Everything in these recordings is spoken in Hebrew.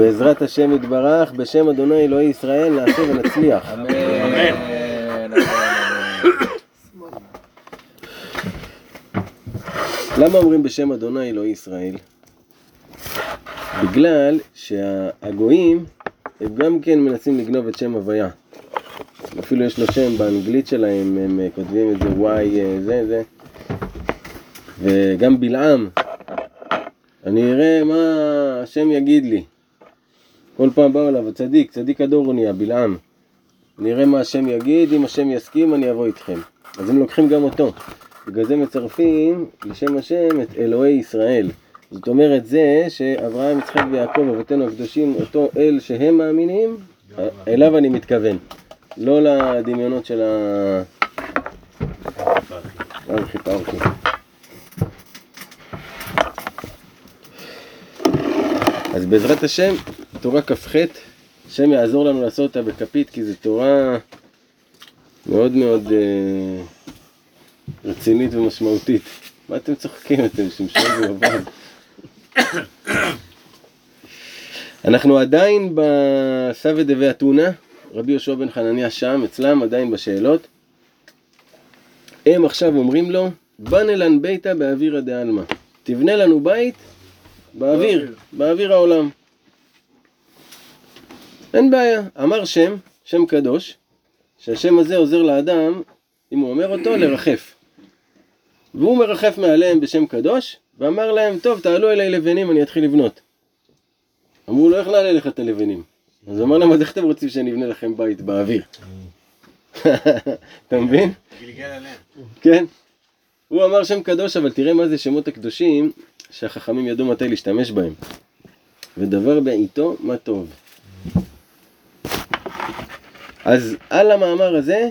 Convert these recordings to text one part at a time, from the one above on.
בעזרת השם יתברך, בשם אדוני אלוהי ישראל, נעשה ונצליח. אמן. למה אומרים בשם אדוני אלוהי ישראל? בגלל שהגויים הם גם כן מנסים לגנוב את שם הוויה. אפילו יש לו שם באנגלית שלהם, הם אה, כותבים את זה וואי אה, זה זה. וגם בלעם, אני אראה מה השם יגיד לי. כל פעם באו אליו, צדיק, צדיק הדור הוא נהיה, בלעם. נראה מה השם יגיד, אם השם יסכים אני אבוא איתכם. אז הם לוקחים גם אותו. בגלל זה מצרפים לשם השם את אלוהי ישראל. זאת אומרת זה שאברהם, יצחק ויעקב, אבותינו הקדושים, אותו אל שהם מאמינים, אליו אני מתכוון. לא לדמיונות של ה... אז בעזרת השם, תורה כ"ח, השם יעזור לנו לעשות אותה בכפית, כי זו תורה מאוד מאוד אה, רצינית ומשמעותית. מה אתם צוחקים? אתם שמשון ובבד. אנחנו עדיין בסבא דבי אתונה, רבי יהושע בן חנניה שם, אצלם עדיין בשאלות. הם עכשיו אומרים לו, בנלן ביתה באווירא דעלמא. תבנה לנו בית באוויר, באוויר העולם. אין בעיה, אמר שם, שם קדוש, שהשם הזה עוזר לאדם, אם הוא אומר אותו, לרחף. והוא מרחף מעליהם בשם קדוש, ואמר להם, טוב, תעלו אליי לבנים, אני אתחיל לבנות. אמרו לו, איך נעלה לך את הלבנים? אז הוא אמר להם, אז איך אתם רוצים שאני אבנה לכם בית באוויר? אתה מבין? גלגל עליהם. כן. הוא אמר שם קדוש, אבל תראה מה זה שמות הקדושים, שהחכמים ידעו מתי להשתמש בהם. ודבר בעיתו, מה טוב. אז על המאמר הזה,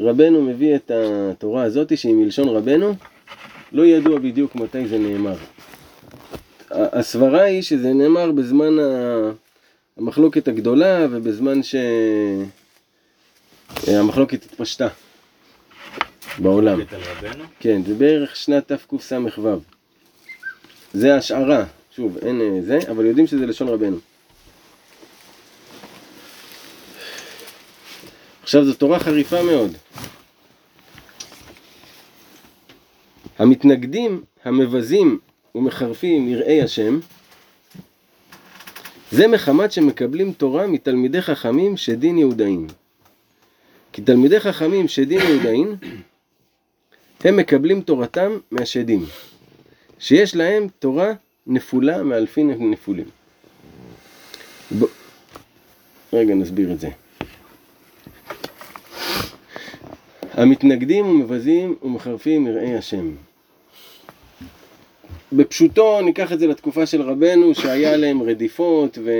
רבנו מביא את התורה הזאת, שהיא מלשון רבנו, לא ידוע בדיוק מתי זה נאמר. הסברה היא שזה נאמר בזמן המחלוקת הגדולה ובזמן שהמחלוקת התפשטה בעולם. כן, זה בערך שנת תקס"ו. זה השערה, שוב, אין אה, זה, אבל יודעים שזה לשון רבנו. עכשיו זו תורה חריפה מאוד. המתנגדים, המבזים ומחרפים יראי השם, זה מחמת שמקבלים תורה מתלמידי חכמים שדין יהודאים. כי תלמידי חכמים שדין יהודאים, הם מקבלים תורתם מהשדים, שיש להם תורה נפולה מאלפי נפולים. ב... רגע נסביר את זה. המתנגדים ומבזים ומחרפים יראי השם. בפשוטו ניקח את זה לתקופה של רבנו שהיה להם רדיפות ו...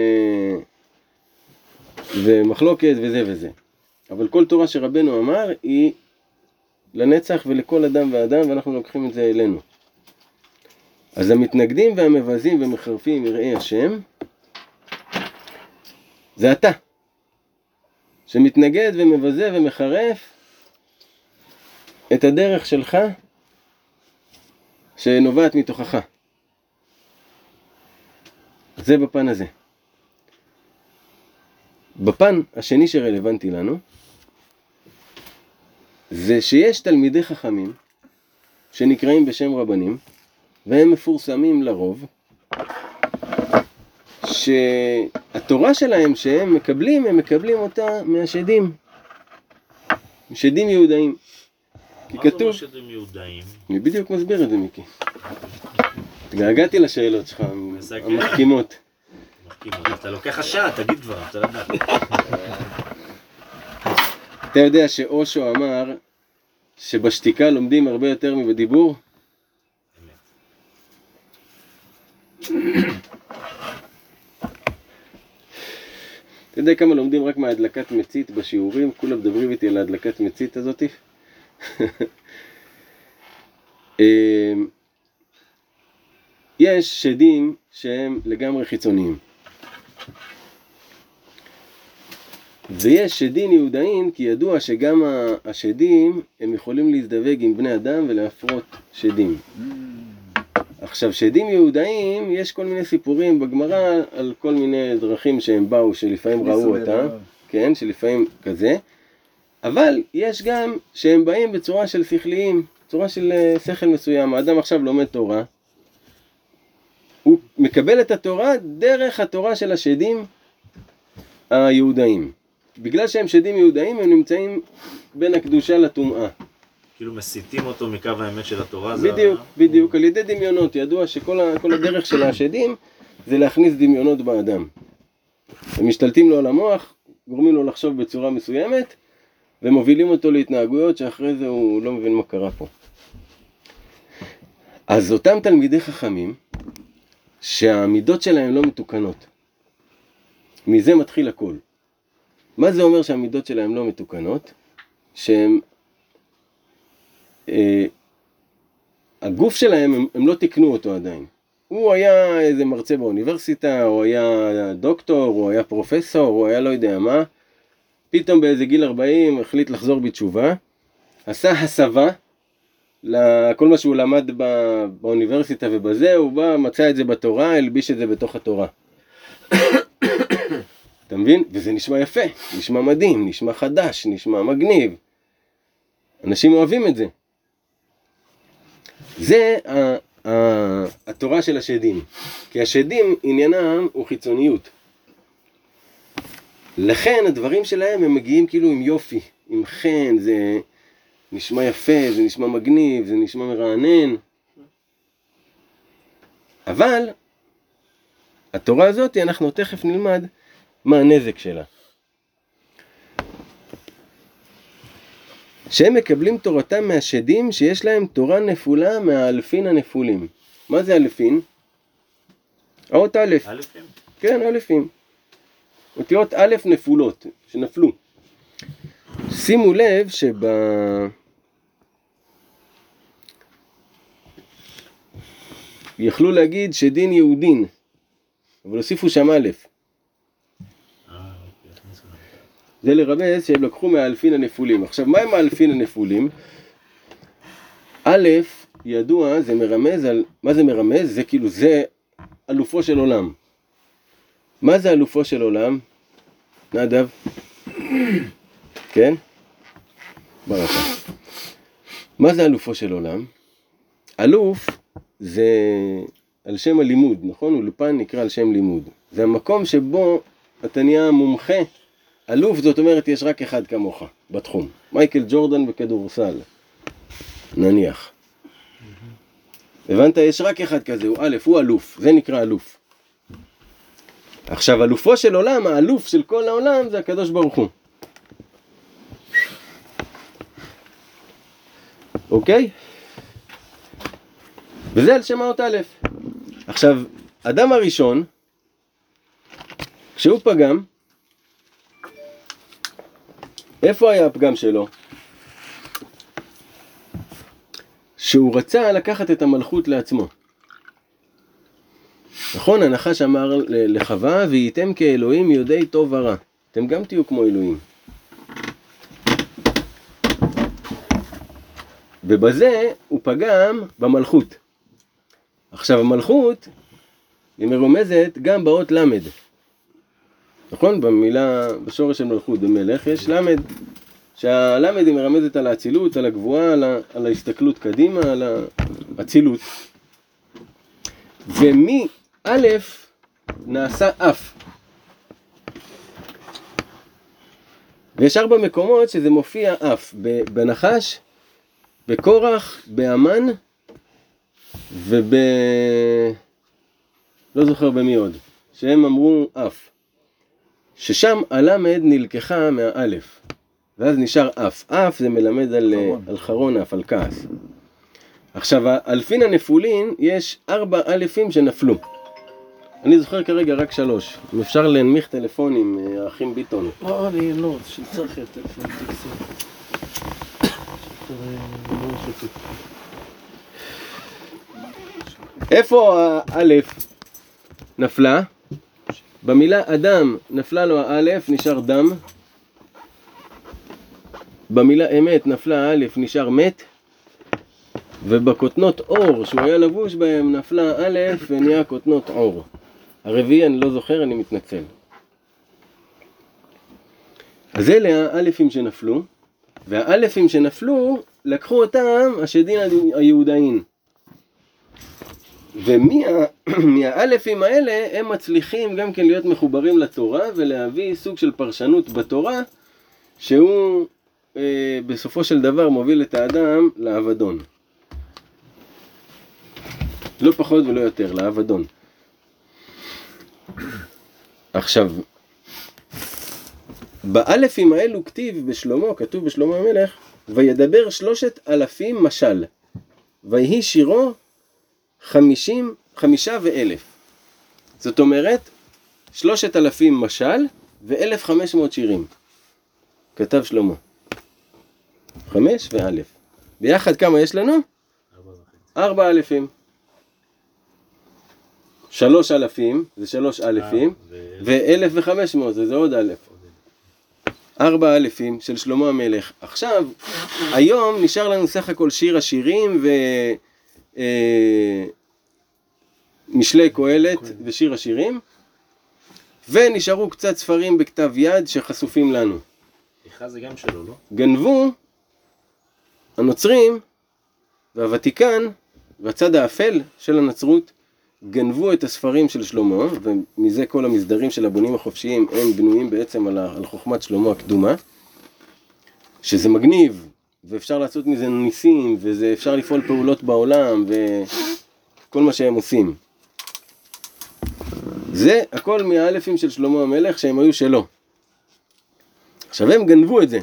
ומחלוקת וזה וזה. אבל כל תורה שרבנו אמר היא לנצח ולכל אדם ואדם ואנחנו לוקחים את זה אלינו. אז המתנגדים והמבזים ומחרפים יראי השם זה אתה שמתנגד ומבזה ומחרף את הדרך שלך שנובעת מתוכך. זה בפן הזה. בפן השני שרלוונטי לנו זה שיש תלמידי חכמים שנקראים בשם רבנים והם מפורסמים לרוב שהתורה שלהם שהם מקבלים, הם מקבלים אותה מהשדים שדים יהודאים כי מה זה כתוב, אומר שהם יהודאים? אני בדיוק מסביר את זה מיקי התגעגעתי לשאלות שלך. המחכימות אתה לוקח השעה, תגיד כבר, אתה לדעת. אתה יודע שאושו אמר שבשתיקה לומדים הרבה יותר מבדיבור? אתה יודע כמה לומדים רק מהדלקת מצית בשיעורים? כולם מדברים איתי על ההדלקת מצית הזאתי? אמ, יש שדים שהם לגמרי חיצוניים. ויש שדים יהודאים כי ידוע שגם השדים הם יכולים להזדווג עם בני אדם ולהפרות שדים. עכשיו, שדים יהודאים, יש כל מיני סיפורים בגמרא על כל מיני דרכים שהם באו, שלפעמים ראו אותם, כן, שלפעמים כזה, אבל יש גם שהם באים בצורה של שכליים, צורה של אה, שכל מסוים. האדם עכשיו לומד תורה, הוא מקבל את התורה דרך התורה של השדים היהודאים. בגלל שהם שדים יהודאים, הם נמצאים בין הקדושה לטומאה. כאילו מסיטים אותו מקו האמת של התורה. זה בדיוק, ה- בדיוק, על ידי דמיונות. ידוע שכל ה- הדרך של השדים זה להכניס דמיונות באדם. הם משתלטים לו על המוח, גורמים לו לחשוב בצורה מסוימת, ומובילים אותו להתנהגויות שאחרי זה הוא לא מבין מה קרה פה. אז אותם תלמידי חכמים, שהמידות שלהם לא מתוקנות, מזה מתחיל הכל. מה זה אומר שהמידות שלהם לא מתוקנות? שהם... אה, הגוף שלהם, הם, הם לא תיקנו אותו עדיין. הוא היה איזה מרצה באוניברסיטה, הוא היה דוקטור, הוא היה פרופסור, הוא היה לא יודע מה. פתאום באיזה גיל 40 החליט לחזור בתשובה, עשה הסבה לכל מה שהוא למד ב- באוניברסיטה ובזה, הוא בא, מצא את זה בתורה, הלביש את זה בתוך התורה. אתה מבין? וזה נשמע יפה, נשמע מדהים, נשמע חדש, נשמע מגניב. אנשים אוהבים את זה. זה ה- ה- התורה של השדים. כי השדים עניינם הוא חיצוניות. לכן הדברים שלהם הם מגיעים כאילו עם יופי, עם חן, זה נשמע יפה, זה נשמע מגניב, זה נשמע מרענן. אבל התורה הזאת, אנחנו תכף נלמד מה הנזק שלה. שהם מקבלים תורתם מהשדים שיש להם תורה נפולה מהאלפין הנפולים. מה זה אלפין? האות א', א', כן. כן, אלפים. אותיות א' נפולות, שנפלו. שימו לב שב... יכלו להגיד שדין יהודין, אבל הוסיפו שם א'. זה לרמז שהם לקחו מהאלפין הנפולים. עכשיו, מה הם האלפין הנפולים? א', ידוע, זה מרמז על... מה זה מרמז? זה כאילו, זה אלופו של עולם. מה זה אלופו של עולם? נדב? כן? ברכה. מה זה אלופו של עולם? אלוף זה על שם הלימוד, נכון? אולפן נקרא על שם לימוד. זה המקום שבו אתה נהיה מומחה. אלוף זאת אומרת יש רק אחד כמוך בתחום. מייקל ג'ורדן בכדורסל, נניח. הבנת? יש רק אחד כזה, הוא א', הוא אלוף, זה נקרא אלוף. עכשיו, אלופו של עולם, האלוף של כל העולם, זה הקדוש ברוך הוא. אוקיי? וזה על שם האות א'. עכשיו, אדם הראשון, כשהוא פגם, איפה היה הפגם שלו? שהוא רצה לקחת את המלכות לעצמו. נכון, הנחש אמר ל- לחווה, והייתם כאלוהים יודעי טוב ורע. אתם גם תהיו כמו אלוהים. ובזה הוא פגם במלכות. עכשיו המלכות היא מרומזת גם באות למד. נכון? במילה, בשורש של מלכות, במלך, יש למד. שהלמד היא מרמזת על האצילות, על הגבוהה, על, ה, על ההסתכלות קדימה, על האצילות. ומא' נעשה אף. ויש ארבע מקומות שזה מופיע אף. בנחש, בקורח, באמן וב... לא זוכר במי עוד. שהם אמרו אף. ששם הלמד נלקחה מהאלף. ואז נשאר אף. אף זה מלמד על, חרון. על חרון אף, על כעס. עכשיו, האלפין הנפולין, יש ארבע אלפים שנפלו. אני זוכר כרגע רק שלוש. אם אפשר להנמיך טלפונים, אה, האחים ביטון. לא, אני לא, של צחי הטלפון, תקסי. איפה האלף נפלה? במילה אדם נפלה לו האלף, נשאר דם. במילה אמת נפלה האלף, נשאר מת. ובכותנות אור שהוא היה לבוש בהם נפלה א' ונהיה כותנות עור. הרביעי אני לא זוכר, אני מתנצל. אז אלה האלפים שנפלו, והאלפים שנפלו, לקחו אותם השדין היהודאין. ומהאלפים האלה הם מצליחים גם כן להיות מחוברים לתורה ולהביא סוג של פרשנות בתורה שהוא אה, בסופו של דבר מוביל את האדם לאבדון. לא פחות ולא יותר, לאבדון. עכשיו, באלפים האלו כתיב בשלמה, כתוב בשלמה המלך, וידבר שלושת אלפים משל, ויהי שירו חמישים, חמישה ואלף. זאת אומרת, שלושת אלפים משל ואלף חמש מאות שירים. כתב שלמה. חמש ואלף. ביחד כמה יש לנו? ארבע אלפים. שלוש אלפים, זה שלוש אלפים, ואלף וחמש מאות, זה עוד אלף. ארבע אלפים של שלמה המלך. עכשיו, היום נשאר לנו סך הכל שיר השירים ו... אה, משלי קהלת ושיר השירים, ונשארו קצת ספרים בכתב יד שחשופים לנו. איכה זה גם שלו, לא? גנבו הנוצרים והוותיקן והצד האפל של הנצרות גנבו את הספרים של שלמה, ומזה כל המסדרים של הבונים החופשיים הם בנויים בעצם על, על חוכמת שלמה הקדומה, שזה מגניב, ואפשר לעשות מזה ניסים, ואפשר לפעול פעולות בעולם, וכל מה שהם עושים. זה הכל מהאלפים של שלמה המלך שהם היו שלו. עכשיו הם גנבו את זה.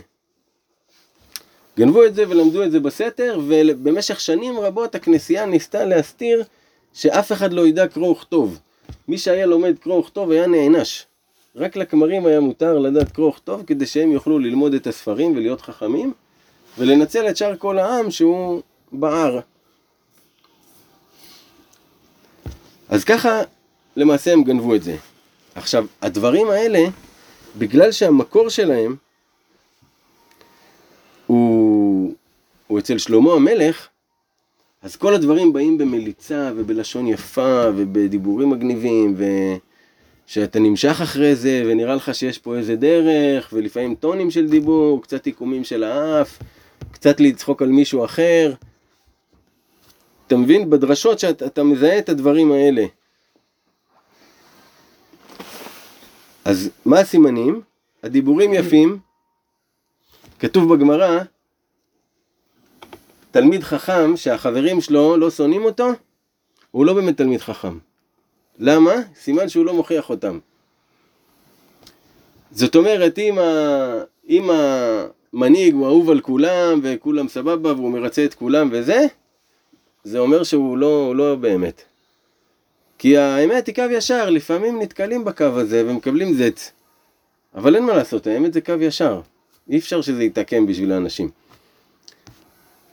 גנבו את זה ולמדו את זה בסתר, ובמשך שנים רבות הכנסייה ניסתה להסתיר שאף אחד לא ידע קרוא וכתוב. מי שהיה לומד קרוא וכתוב היה נענש. רק לכמרים היה מותר לדעת קרוא וכתוב כדי שהם יוכלו ללמוד את הספרים ולהיות חכמים, ולנצל את שאר כל העם שהוא בער. אז ככה למעשה הם גנבו את זה. עכשיו, הדברים האלה, בגלל שהמקור שלהם הוא, הוא אצל שלמה המלך, אז כל הדברים באים במליצה ובלשון יפה ובדיבורים מגניבים ושאתה נמשך אחרי זה ונראה לך שיש פה איזה דרך ולפעמים טונים של דיבור, קצת עיקומים של האף, קצת לצחוק על מישהו אחר. אתה מבין? בדרשות שאתה מזהה את הדברים האלה. אז מה הסימנים? הדיבורים יפים, כתוב בגמרא, תלמיד חכם שהחברים שלו לא שונאים אותו, הוא לא באמת תלמיד חכם. למה? סימן שהוא לא מוכיח אותם. זאת אומרת, אם, ה... אם המנהיג הוא אהוב על כולם וכולם סבבה והוא מרצה את כולם וזה, זה אומר שהוא לא, לא באמת. כי האמת היא קו ישר, לפעמים נתקלים בקו הזה ומקבלים זץ. אבל אין מה לעשות, האמת זה קו ישר. אי אפשר שזה יתעקם בשביל האנשים.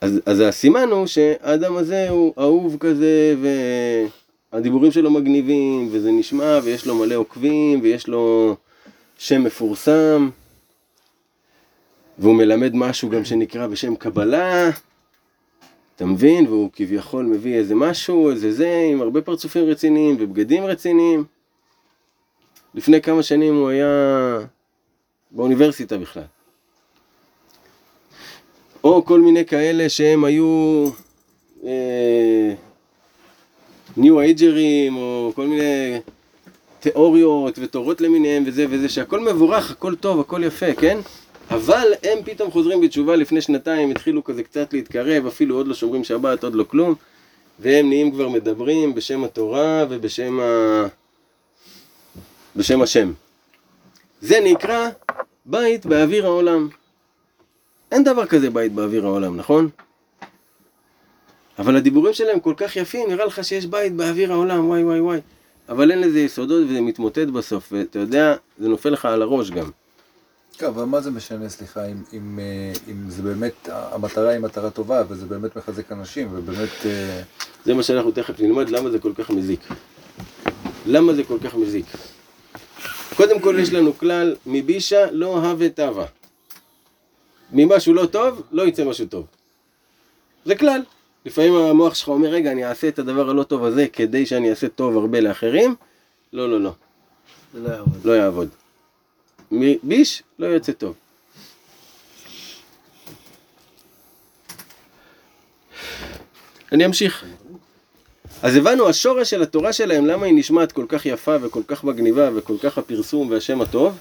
אז, אז הסימן הוא שהאדם הזה הוא אהוב כזה, והדיבורים שלו מגניבים, וזה נשמע, ויש לו מלא עוקבים, ויש לו שם מפורסם, והוא מלמד משהו גם שנקרא בשם קבלה, אתה מבין? והוא כביכול מביא איזה משהו, איזה זה, עם הרבה פרצופים רציניים ובגדים רציניים. לפני כמה שנים הוא היה באוניברסיטה בכלל. או כל מיני כאלה שהם היו אה, ניו אייג'רים, או כל מיני תיאוריות ותורות למיניהם וזה וזה, שהכל מבורך, הכל טוב, הכל יפה, כן? אבל הם פתאום חוזרים בתשובה לפני שנתיים, התחילו כזה קצת להתקרב, אפילו עוד לא שומרים שבת, עוד לא כלום, והם נהיים כבר מדברים בשם התורה ובשם ה... בשם השם. זה נקרא בית באוויר העולם. אין דבר כזה בית באוויר העולם, נכון? אבל הדיבורים שלהם כל כך יפים, נראה לך שיש בית באוויר העולם, וואי וואי וואי. אבל אין לזה יסודות וזה מתמוטט בסוף, ואתה יודע, זה נופל לך על הראש גם. כן, אבל מה זה משנה, סליחה, אם, אם, אה, אם זה באמת, המטרה היא מטרה טובה, וזה באמת מחזק אנשים, ובאמת... אה, זה מה שאנחנו תכף נלמד, למה זה כל כך מזיק. למה זה כל כך מזיק? קודם כל יש לנו כלל, מבישה לא הווה תווה. ממשהו לא טוב, לא יצא משהו טוב. זה כלל. לפעמים המוח שלך אומר, רגע, אני אעשה את הדבר הלא טוב הזה כדי שאני אעשה טוב הרבה לאחרים. לא, לא, לא, זה לא יעבוד. לא יעבוד. ביש, לא יוצא טוב. אני אמשיך. אז הבנו, השורש של התורה שלהם, למה היא נשמעת כל כך יפה וכל כך מגניבה וכל כך הפרסום והשם הטוב?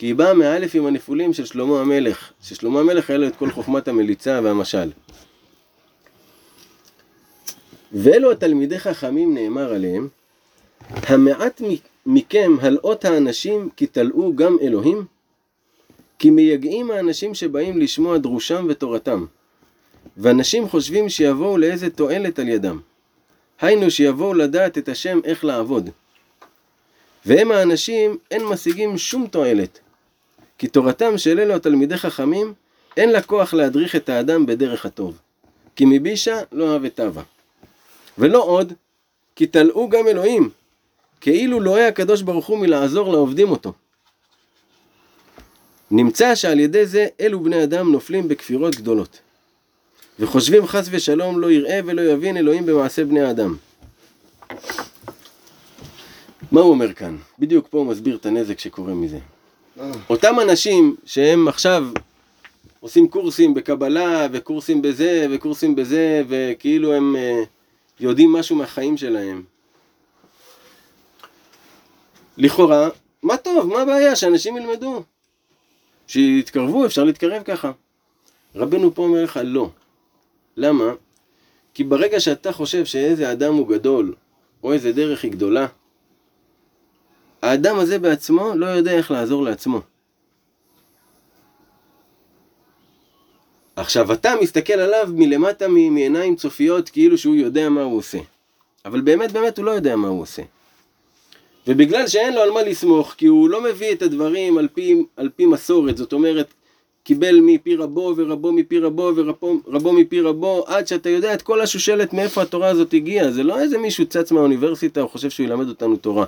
כי היא באה מאלף עם הנפולים של שלמה המלך, ששלמה המלך היה לו את כל חוכמת המליצה והמשל. ואלו התלמידי חכמים נאמר עליהם, המעט מכם הלאות האנשים כי תלאו גם אלוהים? כי מייגעים האנשים שבאים לשמוע דרושם ותורתם. ואנשים חושבים שיבואו לאיזה תועלת על ידם. היינו שיבואו לדעת את השם איך לעבוד. והם האנשים אין משיגים שום תועלת. כי תורתם של אלו התלמידי חכמים אין לה כוח להדריך את האדם בדרך הטוב. כי מבישה לא אהב את אבה. ולא עוד, כי תלאו גם אלוהים, כאילו לא היה הקדוש ברוך הוא מלעזור לעובדים אותו. נמצא שעל ידי זה אלו בני אדם נופלים בכפירות גדולות. וחושבים חס ושלום לא יראה ולא יבין אלוהים במעשה בני האדם. מה הוא אומר כאן? בדיוק פה הוא מסביר את הנזק שקורה מזה. אותם אנשים שהם עכשיו עושים קורסים בקבלה וקורסים בזה וקורסים בזה וכאילו הם אה, יודעים משהו מהחיים שלהם. לכאורה, מה טוב, מה הבעיה? שאנשים ילמדו. שיתקרבו, אפשר להתקרב ככה. רבנו פה אומר לך לא. למה? כי ברגע שאתה חושב שאיזה אדם הוא גדול, או איזה דרך היא גדולה, האדם הזה בעצמו לא יודע איך לעזור לעצמו. עכשיו אתה מסתכל עליו מלמטה מעיניים צופיות כאילו שהוא יודע מה הוא עושה. אבל באמת באמת הוא לא יודע מה הוא עושה. ובגלל שאין לו על מה לסמוך, כי הוא לא מביא את הדברים על פי, על פי מסורת, זאת אומרת, קיבל מפי רבו ורבו מפי רבו ורבו רבו מפי רבו, עד שאתה יודע את כל השושלת מאיפה התורה הזאת הגיעה. זה לא איזה מישהו צץ מהאוניברסיטה, הוא חושב שהוא ילמד אותנו תורה.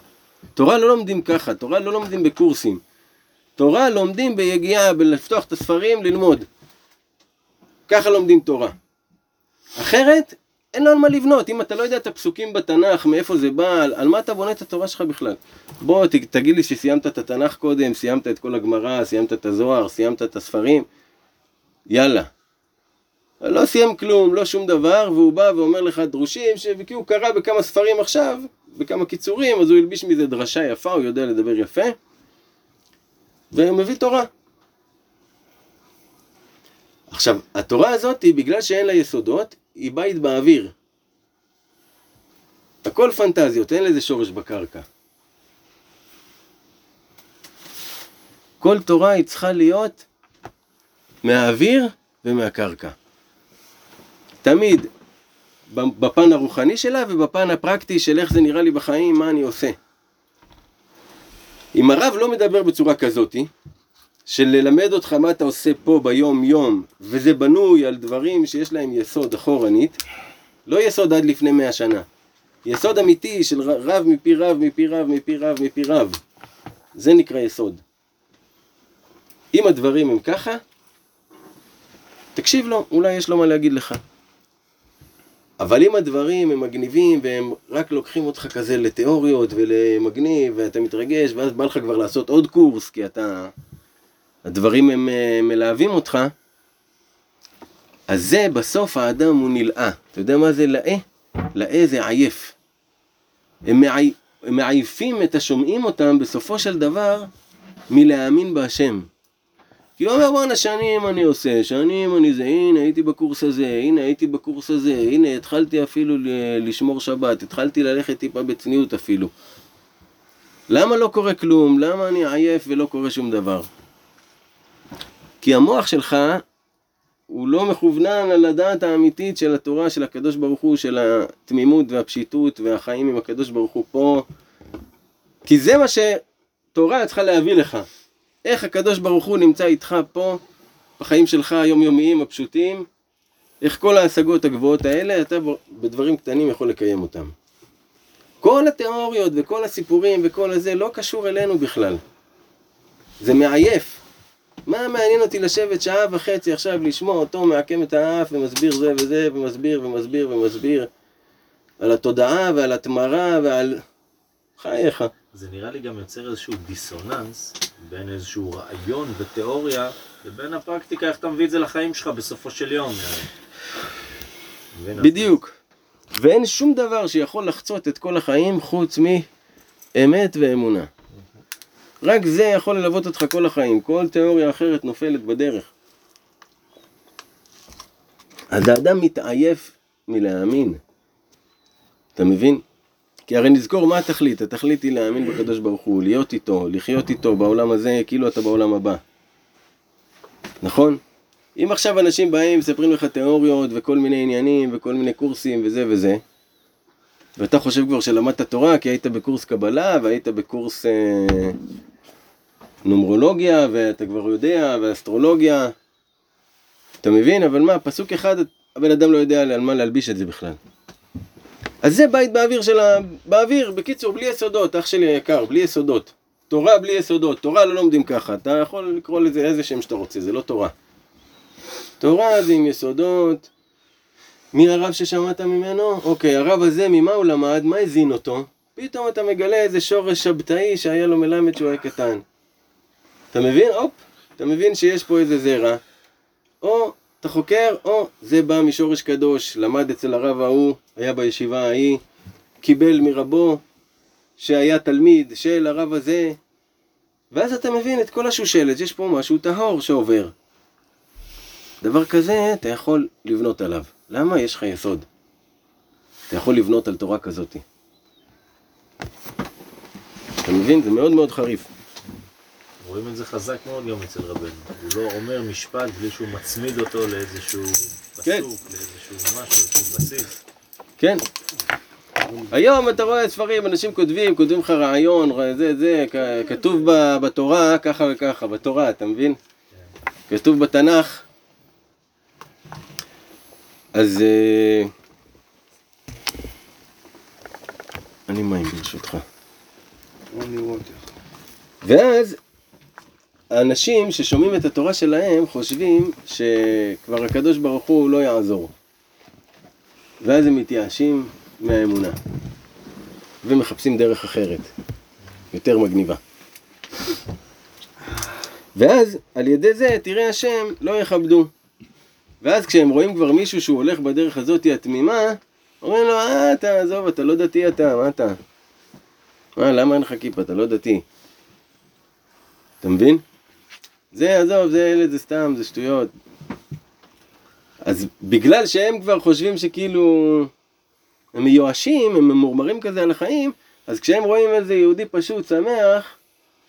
תורה לא לומדים ככה, תורה לא לומדים בקורסים. תורה לומדים ביגיעה, בלפתוח את הספרים, ללמוד. ככה לומדים תורה. אחרת, אין לו על מה לבנות. אם אתה לא יודע את הפסוקים בתנ"ך, מאיפה זה בא, על, מה אתה בונה את התורה שלך בכלל? בוא, ת, תגיד לי שסיימת את התנ"ך קודם, סיימת את כל הגמרא, סיימת את הזוהר, סיימת את הספרים. יאללה. לא סיים כלום, לא שום דבר, והוא בא ואומר לך דרושים, ש... כי הוא קרא בכמה ספרים עכשיו, בכמה קיצורים, אז הוא הלביש מזה דרשה יפה, הוא יודע לדבר יפה, והוא מביא תורה. עכשיו, התורה הזאת, בגלל שאין לה יסודות, היא בית באוויר. הכל פנטזיות, אין לזה שורש בקרקע. כל תורה היא צריכה להיות מהאוויר ומהקרקע. תמיד בפן הרוחני שלה ובפן הפרקטי של איך זה נראה לי בחיים, מה אני עושה. אם הרב לא מדבר בצורה כזאתי, של ללמד אותך מה אתה עושה פה ביום יום, וזה בנוי על דברים שיש להם יסוד אחורנית, לא יסוד עד לפני מאה שנה. יסוד אמיתי של רב מפי רב מפי רב מפי רב מפי רב. זה נקרא יסוד. אם הדברים הם ככה, תקשיב לו, אולי יש לו מה להגיד לך. אבל אם הדברים הם מגניבים והם רק לוקחים אותך כזה לתיאוריות ולמגניב ואתה מתרגש ואז בא לך כבר לעשות עוד קורס כי אתה... הדברים הם מלהבים אותך, אז זה בסוף האדם הוא נלאה. אתה יודע מה זה לאה? לאה זה עייף. הם, מעי... הם מעייפים את השומעים אותם בסופו של דבר מלהאמין בהשם. הוא אומר בואנה שנים אני עושה, שנים אני זה, הנה הייתי בקורס הזה, הנה הייתי בקורס הזה, הנה התחלתי אפילו לשמור שבת, התחלתי ללכת טיפה בצניעות אפילו. למה לא קורה כלום? למה אני עייף ולא קורה שום דבר? כי המוח שלך הוא לא מכוונן על הדעת האמיתית של התורה של הקדוש ברוך הוא, של התמימות והפשיטות והחיים עם הקדוש ברוך הוא פה. כי זה מה שתורה צריכה להביא לך. איך הקדוש ברוך הוא נמצא איתך פה, בחיים שלך היומיומיים הפשוטים, איך כל ההשגות הגבוהות האלה, אתה בדברים קטנים יכול לקיים אותם. כל התיאוריות וכל הסיפורים וכל הזה לא קשור אלינו בכלל. זה מעייף. מה מעניין אותי לשבת שעה וחצי עכשיו לשמוע אותו מעקם את האף ומסביר זה וזה ומסביר ומסביר ומסביר על התודעה ועל התמרה ועל... חייך. זה נראה לי גם יוצר איזשהו דיסוננס בין איזשהו רעיון ותיאוריה לבין הפרקטיקה, איך אתה מביא את זה לחיים שלך בסופו של יום. בדיוק. ואין שום דבר שיכול לחצות את כל החיים חוץ מאמת ואמונה. רק זה יכול ללוות אותך כל החיים, כל תיאוריה אחרת נופלת בדרך. אז האדם מתעייף מלהאמין. אתה מבין? כי הרי נזכור מה התכלית, התכלית היא להאמין בקדוש ברוך הוא, להיות איתו, לחיות איתו בעולם הזה כאילו אתה בעולם הבא. נכון? אם עכשיו אנשים באים, מספרים לך תיאוריות וכל מיני עניינים וכל מיני קורסים וזה וזה, ואתה חושב כבר שלמדת תורה כי היית בקורס קבלה והיית בקורס אה, נומרולוגיה ואתה כבר יודע ואסטרולוגיה, אתה מבין? אבל מה, פסוק אחד הבן אדם לא יודע על מה להלביש את זה בכלל. אז זה בית באוויר של ה... באוויר, בקיצור, בלי יסודות, אח שלי היקר, בלי יסודות. תורה בלי יסודות, תורה לא לומדים ככה, אתה יכול לקרוא לזה איזה שם שאתה רוצה, זה לא תורה. תורה זה עם יסודות. מי הרב ששמעת ממנו? אוקיי, הרב הזה, ממה הוא למד? מה הזין אותו? פתאום אתה מגלה איזה שורש שבתאי שהיה לו מלמד שהוא היה קטן. אתה מבין? הופ, אתה מבין שיש פה איזה זרע. או אתה חוקר, או זה בא משורש קדוש, למד אצל הרב ההוא, היה בישיבה ההיא, קיבל מרבו, שהיה תלמיד של הרב הזה, ואז אתה מבין את כל השושלת, יש פה משהו טהור שעובר. דבר כזה, אתה יכול לבנות עליו. למה? יש לך יסוד. אתה יכול לבנות על תורה כזאתי. אתה מבין? זה מאוד מאוד חריף. רואים את זה חזק מאוד גם אצל רבנו. הוא לא אומר משפט בלי שהוא מצמיד אותו לאיזשהו פסוק, כן. לאיזשהו משהו, לאיזשהו בסיס. כן. היום אתה רואה ספרים, אנשים כותבים, כותבים לך רעיון, זה, זה, כתוב בתורה ככה וככה, בתורה, אתה מבין? כתוב בתנ"ך. אז... אה, אני מים ברשותך. ואז האנשים ששומעים את התורה שלהם חושבים שכבר הקדוש ברוך הוא לא יעזור. ואז הם מתייאשים מהאמונה. ומחפשים דרך אחרת, יותר מגניבה. ואז על ידי זה תראה השם לא יכבדו. ואז כשהם רואים כבר מישהו שהוא הולך בדרך הזאת התמימה, אומרים לו, אה, אתה, עזוב, אתה לא דתי אתה, מה אתה? מה, למה אין לך כיפה? אתה לא דתי. אתה מבין? זה, עזוב, זה ילד, זה סתם, זה שטויות. אז בגלל שהם כבר חושבים שכאילו הם מיואשים, הם ממורמרים כזה על החיים, אז כשהם רואים איזה יהודי פשוט, שמח,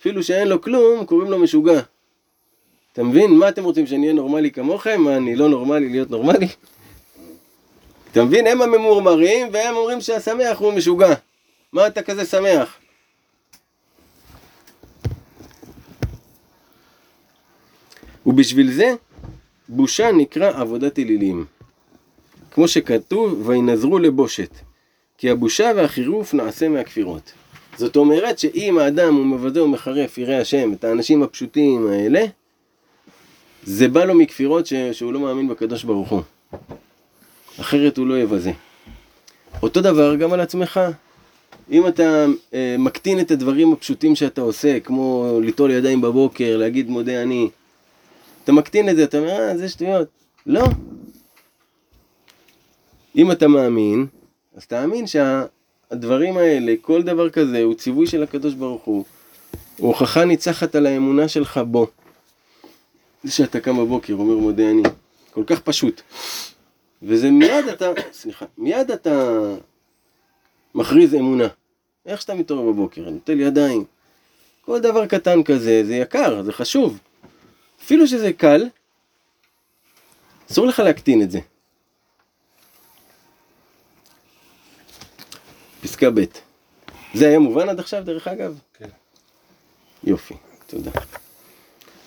אפילו שאין לו כלום, קוראים לו משוגע. אתה מבין? מה אתם רוצים, שאני אהיה נורמלי כמוכם? מה, אני לא נורמלי להיות נורמלי? אתה מבין? הם הממורמרים, והם אומרים שהשמח הוא משוגע. מה אתה כזה שמח? ובשביל זה, בושה נקרא עבודת אלילים. כמו שכתוב, וינזרו לבושת. כי הבושה והחירוף נעשה מהכפירות. זאת אומרת שאם האדם הוא מבזה ומחרף ירא השם, את האנשים הפשוטים האלה, זה בא לו מכפירות ש... שהוא לא מאמין בקדוש ברוך הוא. אחרת הוא לא יבזה. אותו דבר גם על עצמך. אם אתה אה, מקטין את הדברים הפשוטים שאתה עושה, כמו ליטול ידיים בבוקר, להגיד מודה אני, אתה מקטין את זה, אתה אומר, אה, זה שטויות. לא. אם אתה מאמין, אז תאמין שהדברים האלה, כל דבר כזה, הוא ציווי של הקדוש ברוך הוא. הוא הוכחה ניצחת על האמונה שלך בו. זה שאתה קם בבוקר, אומר מודה אני. כל כך פשוט. וזה מיד אתה, סליחה, מיד אתה מכריז אמונה. איך שאתה מתעורר בבוקר, נוטל ידיים. כל דבר קטן כזה, זה יקר, זה חשוב. אפילו שזה קל, אסור לך להקטין את זה. פסקה ב' זה היה מובן עד עכשיו דרך אגב? כן. יופי, תודה.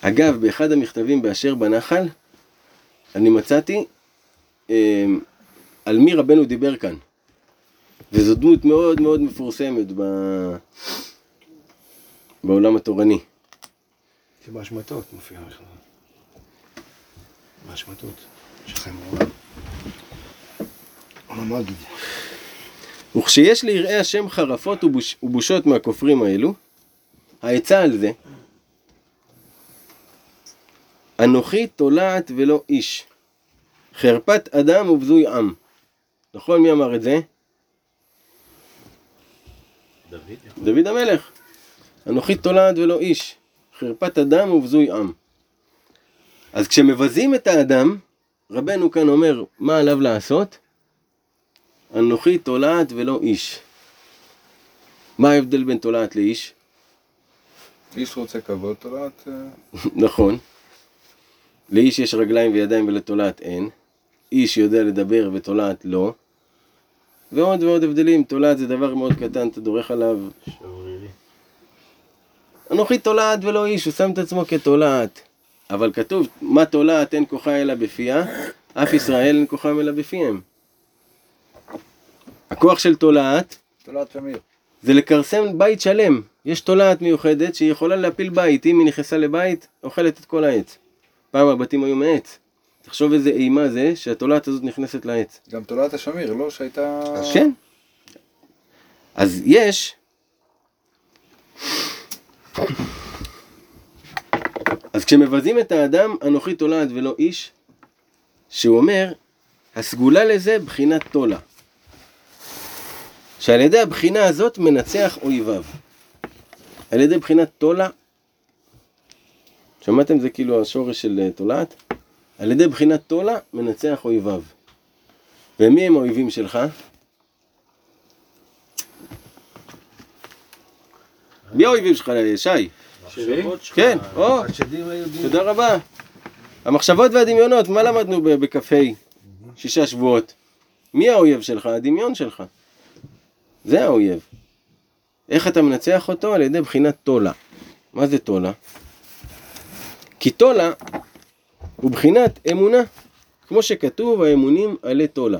אגב, באחד המכתבים באשר בנחל, אני מצאתי אה, על מי רבנו דיבר כאן. וזו דמות מאוד מאוד מפורסמת ב... בעולם התורני. זה בהשמטות מופיע בכלל. בהשמטות. שלכם רוב. המגיד. וכשיש ליראי השם חרפות ובוש, ובושות מהכופרים האלו, העצה על זה, אנוכי תולעת ולא איש, חרפת אדם ובזוי עם. נכון? מי אמר את זה? דוד, דוד המלך. אנוכי תולעת ולא איש, חרפת אדם ובזוי עם. אז כשמבזים את האדם, רבנו כאן אומר, מה עליו לעשות? אנוכי תולעת ולא איש. מה ההבדל בין תולעת לאיש? איש רוצה כבוד, תולעת... אה, נכון. לאיש יש רגליים וידיים ולתולעת אין. איש יודע לדבר ותולעת לא. ועוד ועוד הבדלים, תולעת זה דבר מאוד קטן, אתה דורך עליו. שברירי. אנוכי תולעת ולא איש, הוא שם את עצמו כתולעת. אבל כתוב, מה תולעת אין כוחה אלא בפיה, אף ישראל אין כוחם אלא בפיהם. הכוח של תולעת תולעת שמיר. זה לכרסם בית שלם. יש תולעת מיוחדת שהיא יכולה להפיל בית, אם היא נכנסה לבית, אוכלת את כל העץ. פעם הבתים היו מעץ. תחשוב איזה אימה זה שהתולעת הזאת נכנסת לעץ. גם תולעת השמיר, לא? שהייתה... כן. אז יש... אז כשמבזים את האדם, אנוכי תולעת ולא איש, שהוא אומר, הסגולה לזה בחינת תולה. שעל ידי הבחינה הזאת מנצח אויביו. על ידי בחינת תולה, שמעתם זה כאילו השורש של אה, תולעת? על ידי בחינת תולה מנצח אויביו. ומי הם האויבים שלך? מי האויבים שלך, שי? כן, או, תודה רבה. המחשבות והדמיונות, מה למדנו ב- בכ"ה? שישה שבועות. מי האויב שלך? הדמיון שלך. זה האויב. איך אתה מנצח אותו? על ידי בחינת תולה. מה זה תולה? כי תולה הוא בחינת אמונה, כמו שכתוב, האמונים עלי תולה.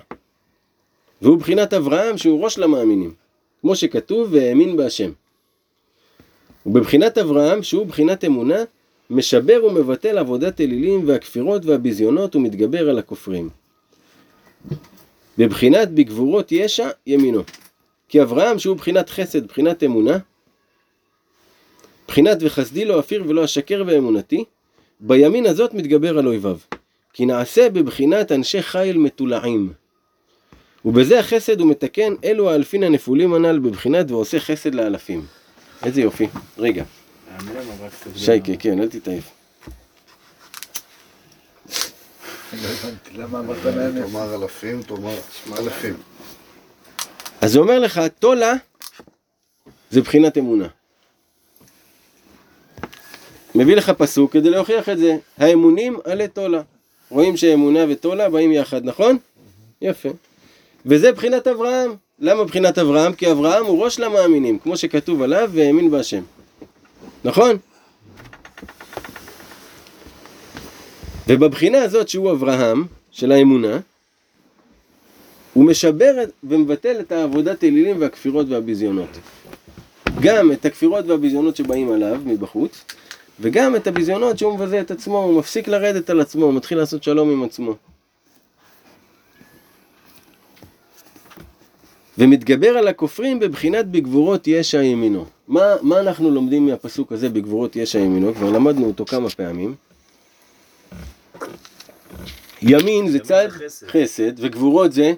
והוא בחינת אברהם שהוא ראש למאמינים, כמו שכתוב, והאמין בהשם. ובבחינת אברהם, שהוא בחינת אמונה, משבר ומבטל עבודת אלילים והכפירות והביזיונות ומתגבר על הכופרים. בבחינת בגבורות ישע ימינו. כי אברהם שהוא בחינת חסד, בחינת אמונה, בחינת וחסדי לא אפיר ולא אשקר באמונתי, בימין הזאת מתגבר על אויביו. כי נעשה בבחינת אנשי חיל מתולעים. ובזה החסד הוא מתקן אלו האלפין הנפולים הנ"ל בבחינת ועושה חסד לאלפים. איזה יופי. רגע, שייקה, כן, אל תתעייף. למה אמרת? תאמר אלפים, תאמר אלפים. אז זה אומר לך, תולה זה בחינת אמונה. מביא לך פסוק כדי להוכיח את זה. האמונים עלי תולה. רואים שאמונה ותולה באים יחד, נכון? יפה. וזה בחינת אברהם. למה בחינת אברהם? כי אברהם הוא ראש למאמינים, כמו שכתוב עליו, והאמין בהשם. נכון? ובבחינה הזאת שהוא אברהם, של האמונה, הוא משבר ומבטל את העבודת אלילים והכפירות והביזיונות. גם את הכפירות והביזיונות שבאים עליו מבחוץ, וגם את הביזיונות שהוא מבזה את עצמו, הוא מפסיק לרדת על עצמו, הוא מתחיל לעשות שלום עם עצמו. ומתגבר על הכופרים בבחינת בגבורות ישע ימינו. מה, מה אנחנו לומדים מהפסוק הזה בגבורות ישע ימינו? כבר למדנו אותו כמה פעמים. ימין זה צד חסד. חסד, וגבורות זה.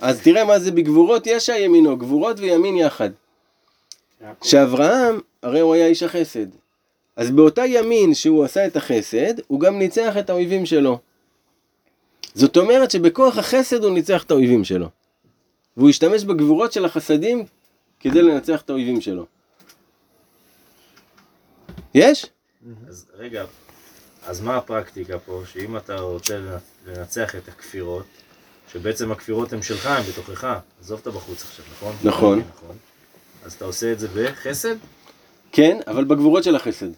אז תראה מה זה בגבורות ישע ימינו, גבורות וימין יחד. שאברהם, הרי הוא היה איש החסד. אז באותה ימין שהוא עשה את החסד, הוא גם ניצח את האויבים שלו. זאת אומרת שבכוח החסד הוא ניצח את האויבים שלו. והוא השתמש בגבורות של החסדים כדי לנצח את האויבים שלו. יש? אז רגע, אז מה הפרקטיקה פה? שאם אתה רוצה לנצח את הכפירות, שבעצם הכפירות הן שלך, הן בתוכך, עזוב את הבחוץ עכשיו, נכון? נכון. נכון. אז אתה עושה את זה בחסד? כן, אבל בגבורות של החסד.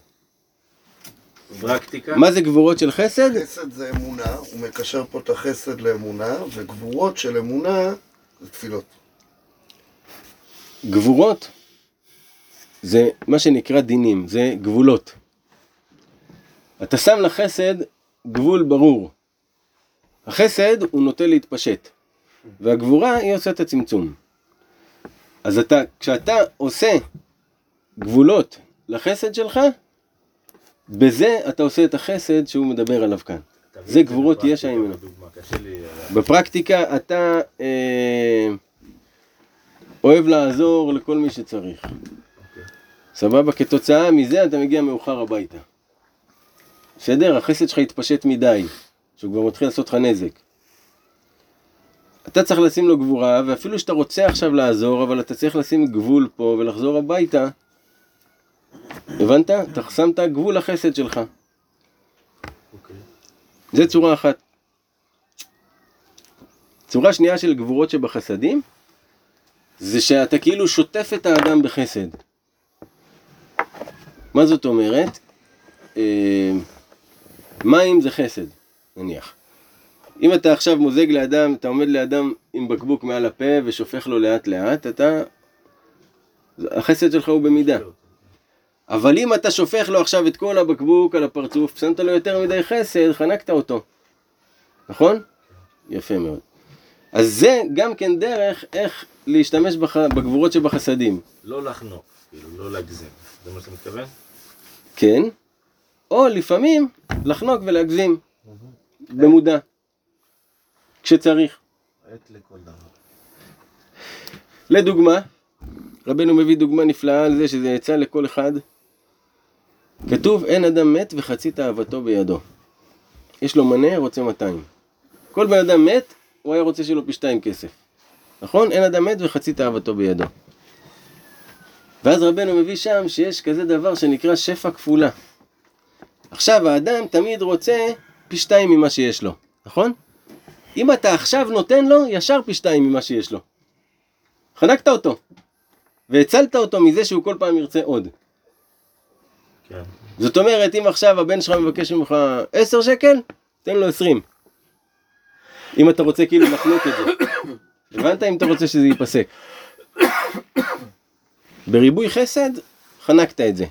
פרקטיקה? מה זה גבורות של חסד? חסד זה אמונה, הוא מקשר פה את החסד לאמונה, וגבורות של אמונה זה תפילות. גבורות זה מה שנקרא דינים, זה גבולות. אתה שם לחסד גבול ברור. החסד הוא נוטה להתפשט, והגבורה היא עושה את הצמצום. אז אתה, כשאתה עושה גבולות לחסד שלך, בזה אתה עושה את החסד שהוא מדבר עליו כאן. זה גבורות ישע ממנו. קשה לי... אה, בפרקטיקה אתה אה, אוהב לעזור לכל מי שצריך. סבבה? כתוצאה מזה אתה מגיע מאוחר הביתה. בסדר? החסד שלך התפשט מדי, שהוא כבר מתחיל לעשות לך נזק. אתה צריך לשים לו גבורה, ואפילו שאתה רוצה עכשיו לעזור, אבל אתה צריך לשים גבול פה ולחזור הביתה. הבנת? אתה שמת גבול לחסד שלך. זה צורה אחת. צורה שנייה של גבורות שבחסדים, זה שאתה כאילו שוטף את האדם בחסד. מה זאת אומרת? אה, מים זה חסד, נניח. אם אתה עכשיו מוזג לאדם, אתה עומד לאדם עם בקבוק מעל הפה ושופך לו לאט לאט, אתה... החסד שלך הוא במידה. אבל אם אתה שופך לו עכשיו את כל הבקבוק על הפרצוף, שמת לו יותר מדי חסד, חנקת אותו. נכון? יפה מאוד. אז זה גם כן דרך איך להשתמש בח... בגבורות שבחסדים. לא לחנוק, כאילו, לא להגזים. זה מה שאתה מתכוון? כן, או לפעמים לחנוק ולהגזים, במודע, כשצריך. עת לכל דבר. לדוגמה, רבנו מביא דוגמה נפלאה על זה שזה יצא לכל אחד. כתוב אין אדם מת וחצי תאוותו בידו. יש לו מנה, רוצה 200. כל בן אדם מת, הוא היה רוצה שיהיה לו פי שתיים כסף. נכון? אין אדם מת וחצי תאוותו בידו. ואז רבנו מביא שם שיש כזה דבר שנקרא שפע כפולה. עכשיו האדם תמיד רוצה פי שתיים ממה שיש לו, נכון? אם אתה עכשיו נותן לו, ישר פי שתיים ממה שיש לו. חנקת אותו, והצלת אותו מזה שהוא כל פעם ירצה עוד. כן. זאת אומרת, אם עכשיו הבן שלך מבקש ממך 10 שקל, תן לו 20. אם אתה רוצה כאילו לחנוק את זה. הבנת אם אתה רוצה שזה ייפסק. בריבוי חסד, חנקת את זה.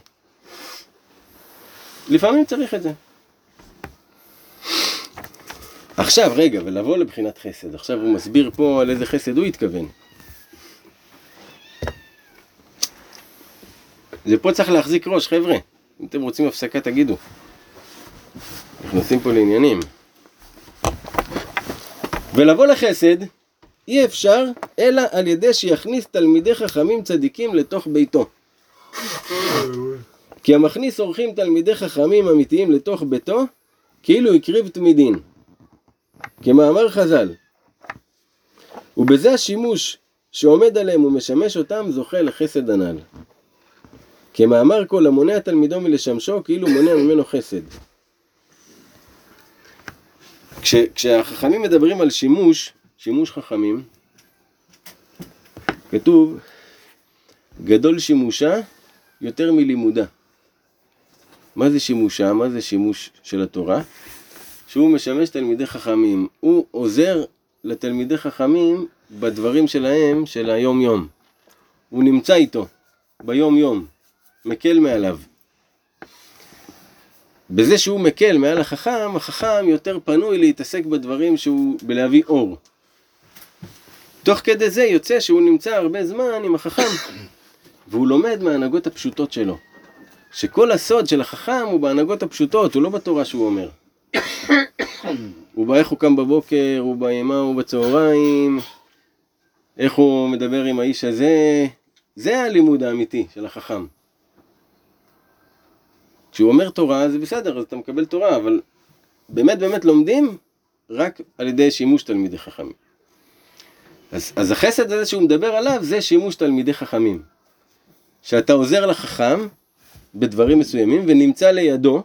לפעמים צריך את זה. עכשיו, רגע, ולבוא לבחינת חסד. עכשיו הוא מסביר פה על איזה חסד הוא התכוון. זה פה צריך להחזיק ראש, חבר'ה. אם אתם רוצים הפסקה, תגידו. נכנסים פה לעניינים. ולבוא לחסד, אי אפשר אלא על ידי שיכניס תלמידי חכמים צדיקים לתוך ביתו. כי המכניס אורחים תלמידי חכמים אמיתיים לתוך ביתו, כאילו הקריב תמידין. כמאמר חז"ל, ובזה השימוש שעומד עליהם ומשמש אותם זוכה לחסד הנ"ל. כמאמר כל המונע תלמידו מלשמשו, כאילו מונע ממנו חסד. כש, כשהחכמים מדברים על שימוש, שימוש חכמים, כתוב, גדול שימושה יותר מלימודה. מה זה שימושה? מה זה שימוש של התורה? שהוא משמש תלמידי חכמים. הוא עוזר לתלמידי חכמים בדברים שלהם של היום יום. הוא נמצא איתו ביום יום. מקל מעליו. בזה שהוא מקל מעל החכם, החכם יותר פנוי להתעסק בדברים שהוא בלהביא אור. תוך כדי זה יוצא שהוא נמצא הרבה זמן עם החכם, והוא לומד מההנהגות הפשוטות שלו. שכל הסוד של החכם הוא בהנהגות הפשוטות, הוא לא בתורה שהוא אומר. הוא באיך הוא קם בבוקר, הוא בימה, הוא בצהריים, איך הוא מדבר עם האיש הזה, זה הלימוד האמיתי של החכם. כשהוא אומר תורה זה בסדר, אז אתה מקבל תורה, אבל באמת באמת לומדים רק על ידי שימוש תלמידי חכמים. אז, אז החסד הזה שהוא מדבר עליו זה שימוש תלמידי חכמים. שאתה עוזר לחכם בדברים מסוימים ונמצא לידו,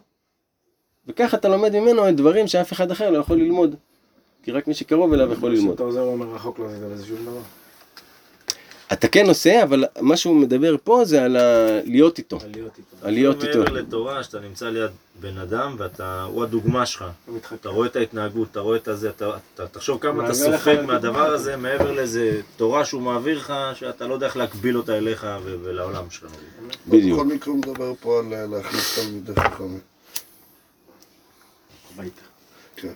וככה אתה לומד ממנו את דברים שאף אחד אחר לא יכול ללמוד. כי רק מי שקרוב אליו יכול ללמוד. כשאתה עוזר לו מרחוק לא בזה שום דבר. אתה כן עושה, אבל מה שהוא מדבר פה זה על ה... להיות איתו. על להיות איתו. על להיות איתו. מעבר לתורה, שאתה נמצא ליד בן אדם ואתה, הוא הדוגמה שלך. אתה רואה את ההתנהגות, אתה רואה את הזה, אתה, אתה תחשוב כמה אתה סופג. מהדבר הזה, מעבר לאיזה תורה שהוא מעביר לך, שאתה לא יודע איך להקביל אותה אליך ולעולם שלנו. בדיוק. בכל מקרה הוא מדבר פה על להכניס תלמידי חכמים. הביתה. כן.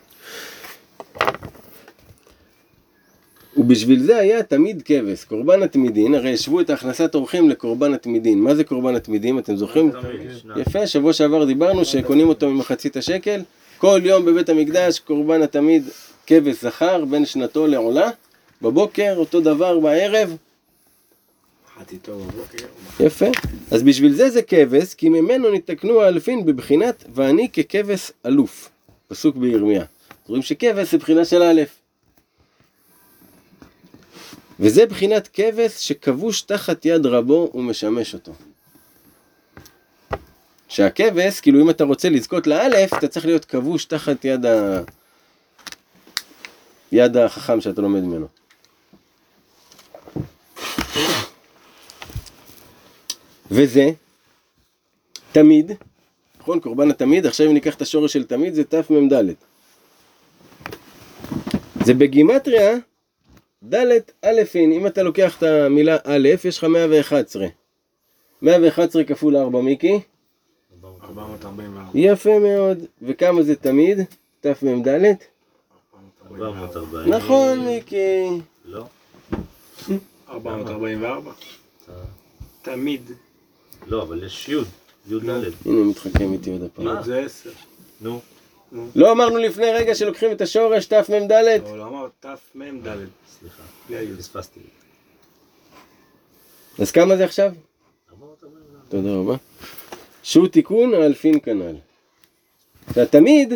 ובשביל זה היה תמיד כבש, קורבן התמידין, הרי השוו את הכנסת אורחים לקורבן התמידין. מה זה קורבן התמידים? אתם זוכרים? יפה, שבוע שעבר דיברנו שקונים אותו ממחצית השקל. כל יום בבית המקדש קורבן התמיד כבש זכר בין שנתו לעולה. בבוקר אותו דבר בערב. יפה. אז בשביל זה זה כבש, כי ממנו נתקנו האלפין בבחינת ואני ככבש אלוף. פסוק בירמיה. רואים שכבש זה בחינה של א'. וזה בחינת כבש שכבוש תחת יד רבו ומשמש אותו. שהכבש, כאילו אם אתה רוצה לזכות לאלף, אתה צריך להיות כבוש תחת יד ה... יד החכם שאתה לומד ממנו. וזה תמיד, נכון? קורבן התמיד, עכשיו אם ניקח את השורש של תמיד זה תמ"ד. זה בגימטריה ד' אלפין, אם אתה לוקח את המילה א', יש לך 111. 111 כפול 4 מיקי, 444. יפה מאוד. וכמה זה תמיד? תמ"ד? 440. נכון מיקי. לא. 444. תמיד. לא, אבל יש י', י' ד'. הנה הוא מתחכם איתי עוד הפעם. מה? זה 10. נו. לא אמרנו לפני רגע שלוקחים את השורש תמ"ד? לא, לא אמר תמ"ד. סליחה. פספסתי. אז כמה זה עכשיו? 444. תודה רבה. שהוא תיקון האלפין כנ"ל. והתמיד,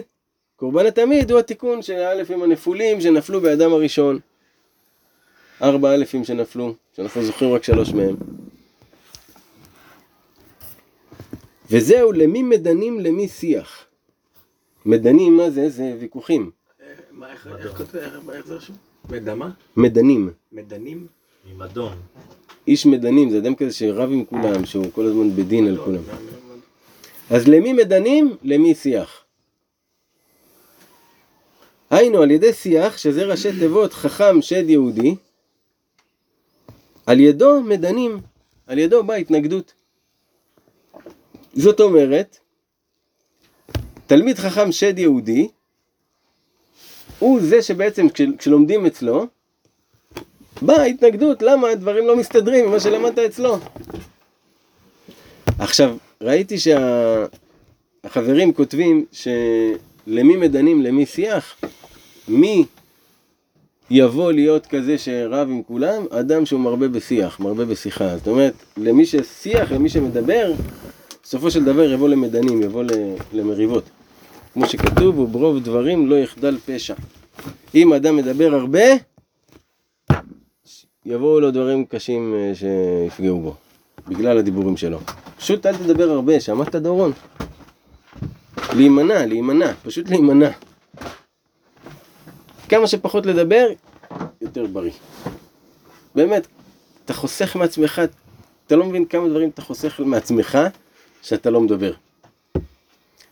קורבן התמיד הוא התיקון של האלפים הנפולים שנפלו באדם הראשון. ארבע אלפים שנפלו, שאנחנו זוכרים רק שלוש מהם. וזהו, למי מדנים למי שיח. מדנים, מה זה? זה ויכוחים. מה, איך כותב, איך זה רשום? מדמה? מדנים. מדנים? ממדון. איש מדנים, זה אדם כזה שרב עם כולם, שהוא כל הזמן בדין על כולם. לא, אז למי מדנים? למי שיח. היינו, על ידי שיח, שזה ראשי תיבות חכם שד יהודי, על ידו מדנים, על ידו באה התנגדות. זאת אומרת, תלמיד חכם שד יהודי, הוא זה שבעצם כש- כשלומדים אצלו, באה התנגדות, למה הדברים לא מסתדרים עם מה שלמדת אצלו. עכשיו, ראיתי שהחברים כותבים שלמי מדנים למי שיח, מי יבוא להיות כזה שרב עם כולם? אדם שהוא מרבה בשיח, מרבה בשיחה. זאת אומרת, למי ששיח, למי שמדבר, בסופו של דבר יבוא למדנים, יבוא למריבות. כמו שכתוב, וברוב דברים לא יחדל פשע. אם אדם מדבר הרבה, יבואו לו דברים קשים אה, שיפגעו בו, בגלל הדיבורים שלו. פשוט אל תדבר הרבה, שמעת דורון? להימנע, להימנע, פשוט להימנע. כמה שפחות לדבר, יותר בריא. באמת, אתה חוסך מעצמך, אתה לא מבין כמה דברים אתה חוסך מעצמך שאתה לא מדבר.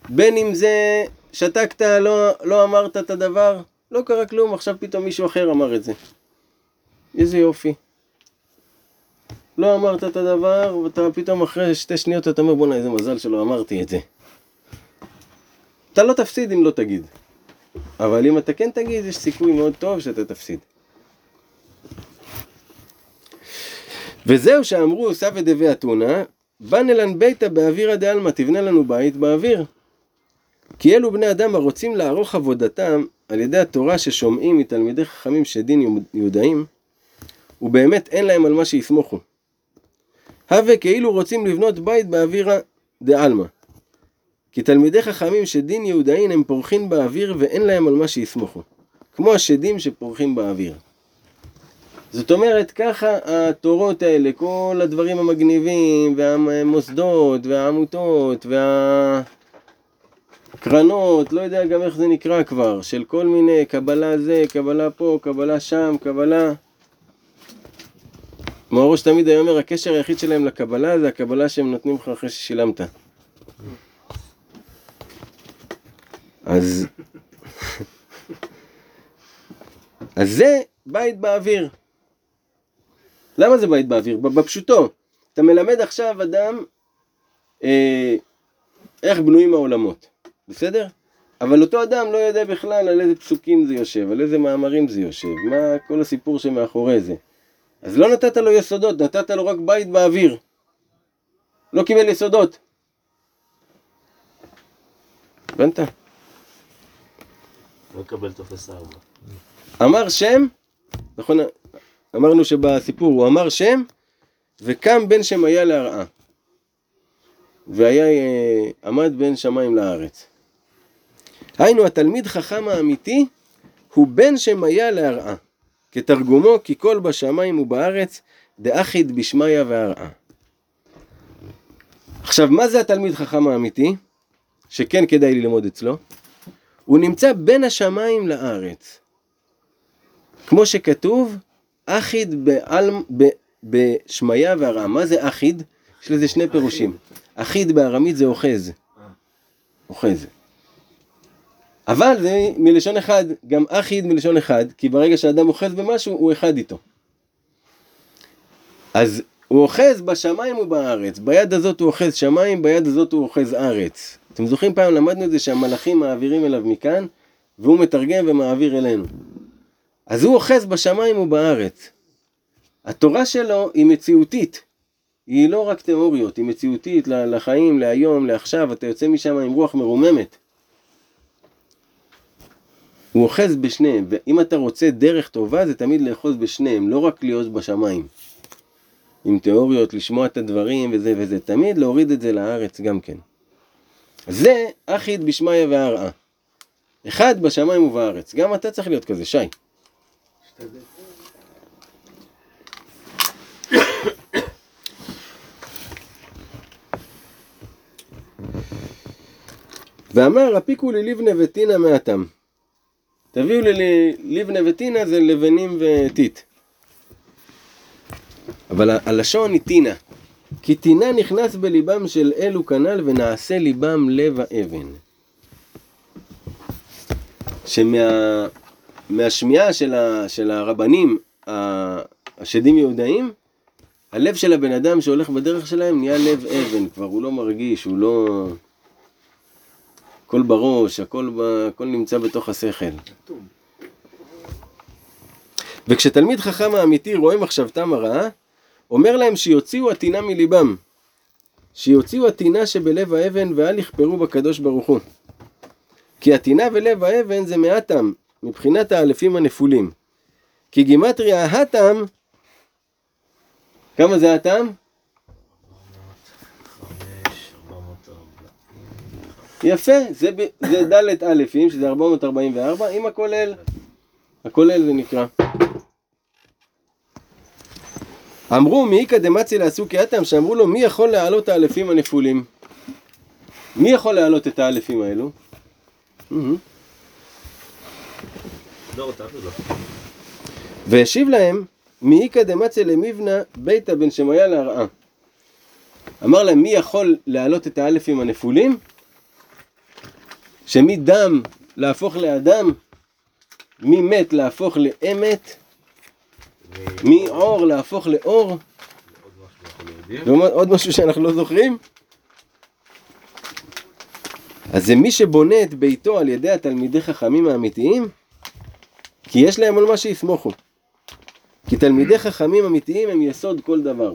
בין אם זה שתקת, לא, לא אמרת את הדבר, לא קרה כלום, עכשיו פתאום מישהו אחר אמר את זה. איזה יופי. לא אמרת את הדבר, ואתה פתאום אחרי שתי שניות אתה אומר בואנה איזה מזל שלא אמרתי את זה. אתה לא תפסיד אם לא תגיד. אבל אם אתה כן תגיד, יש סיכוי מאוד טוב שאתה תפסיד. וזהו שאמרו סבא דבי אתונה, בנלן ביתא באווירא דעלמא, תבנה לנו בית באוויר. כי אלו בני אדם הרוצים לערוך עבודתם על ידי התורה ששומעים מתלמידי חכמים שדין יהודאים, ובאמת אין להם על מה שיסמוכו. הווה כאילו רוצים לבנות בית באווירא דעלמא. כי תלמידי חכמים שדין יהודאין הם פורחים באוויר ואין להם על מה שיסמוכו. כמו השדים שפורחים באוויר. זאת אומרת, ככה התורות האלה, כל הדברים המגניבים, והמוסדות, והעמותות, והקרנות, לא יודע גם איך זה נקרא כבר, של כל מיני קבלה זה, קבלה פה, קבלה שם, קבלה... מאורוש תמיד היה אומר, הקשר היחיד שלהם לקבלה זה הקבלה שהם נותנים לך אחרי ששילמת. אז... אז זה בית באוויר. למה זה בית באוויר? בפשוטו. אתה מלמד עכשיו אדם אה, איך בנויים העולמות, בסדר? אבל אותו אדם לא יודע בכלל על איזה פסוקים זה יושב, על איזה מאמרים זה יושב, מה כל הסיפור שמאחורי זה. אז לא נתת לו יסודות, נתת לו רק בית באוויר. לא קיבל יסודות. הבנת? לא יקבל טופס 4. אמר שם, נכון, אמרנו שבסיפור הוא אמר שם, וקם בן שמאיה להרעה. והיה אה, עמד בין שמיים לארץ. היינו התלמיד חכם האמיתי הוא בן שמאיה להרעה. כתרגומו כי כל בשמיים ובארץ דאחיד בשמיא והרעה. עכשיו מה זה התלמיד חכם האמיתי? שכן כדאי ללמוד אצלו. הוא נמצא בין השמיים לארץ. כמו שכתוב, אחיד בעלמ, ב, בשמיה והרעה. מה זה אחיד? יש לזה שני פירושים. אחיד בארמית זה אוחז. אוחז. אבל זה מלשון אחד, גם אחיד מלשון אחד, כי ברגע שאדם אוחז במשהו, הוא אחד איתו. אז הוא אוחז בשמיים ובארץ, ביד הזאת הוא אוחז שמיים, ביד הזאת הוא אוחז ארץ. אתם זוכרים פעם למדנו את זה שהמלאכים מעבירים אליו מכאן, והוא מתרגם ומעביר אלינו. אז הוא אוחז בשמיים ובארץ. התורה שלו היא מציאותית. היא לא רק תיאוריות, היא מציאותית לחיים, להיום, לעכשיו, אתה יוצא משם עם רוח מרוממת. הוא אוחז בשניהם, ואם אתה רוצה דרך טובה זה תמיד לאחוז בשניהם, לא רק להיות בשמיים. עם תיאוריות, לשמוע את הדברים וזה וזה, תמיד להוריד את זה לארץ גם כן. זה אחיד בשמיא והרעה. אחד בשמיים ובארץ. גם אתה צריך להיות כזה, שי. ואמר הפיקו לי לבנה וטינה מעתם. תביאו לי לבנה וטינה זה לבנים וטיט. אבל הלשון היא טינה. כי טינה נכנס בליבם של אלו כנ"ל ונעשה ליבם לב האבן. שמהשמיעה של, של הרבנים השדים יהודאים, הלב של הבן אדם שהולך בדרך שלהם נהיה לב אבן, כבר הוא לא מרגיש, הוא לא... הכל בראש, הכל, ב... הכל נמצא בתוך השכל. וכשתלמיד חכם האמיתי רואה מחשבתם הרעה, אומר להם שיוציאו הטינה מליבם. שיוציאו הטינה שבלב האבן ואל יכפרו בקדוש ברוך הוא. כי הטינה ולב האבן זה מעטם, מבחינת האלפים הנפולים. כי גימטריה ההתם, כמה זה התם? יפה, זה, זה ד' אלפים, שזה 444, עם הכולל. הכולל זה נקרא. אמרו מי קדמצי לעשו כאתם, שאמרו לו מי יכול להעלות האלפים הנפולים? מי יכול להעלות את האלפים האלו? והשיב להם מי איכא דמצי למבנה ביתא בן שמעיה להרעה. אמר להם מי יכול להעלות את האלפים הנפולים? שמדם להפוך לאדם, ממת להפוך לאמת, מאור להפוך לאור. עוד משהו שאנחנו לא זוכרים? אז זה מי שבונה את ביתו על ידי התלמידי חכמים האמיתיים, כי יש להם על מה שיסמוכו. כי תלמידי חכמים אמיתיים הם יסוד כל דבר.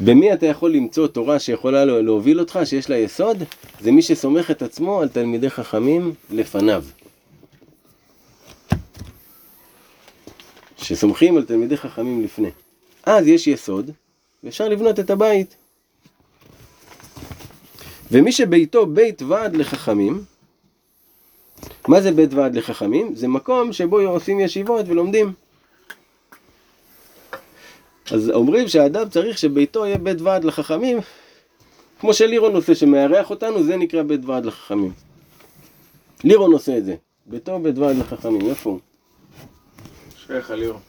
במי אתה יכול למצוא תורה שיכולה להוביל אותך, שיש לה יסוד? זה מי שסומך את עצמו על תלמידי חכמים לפניו. שסומכים על תלמידי חכמים לפני. אז יש יסוד, ואפשר לבנות את הבית. ומי שביתו בית ועד לחכמים, מה זה בית ועד לחכמים? זה מקום שבו עושים ישיבות ולומדים. אז אומרים שהאדם צריך שביתו יהיה בית ועד לחכמים, כמו שלירון עושה, שמארח אותנו, זה נקרא בית ועד לחכמים. לירון עושה את זה, ביתו בית ועד לחכמים, איפה הוא? שייך לירון.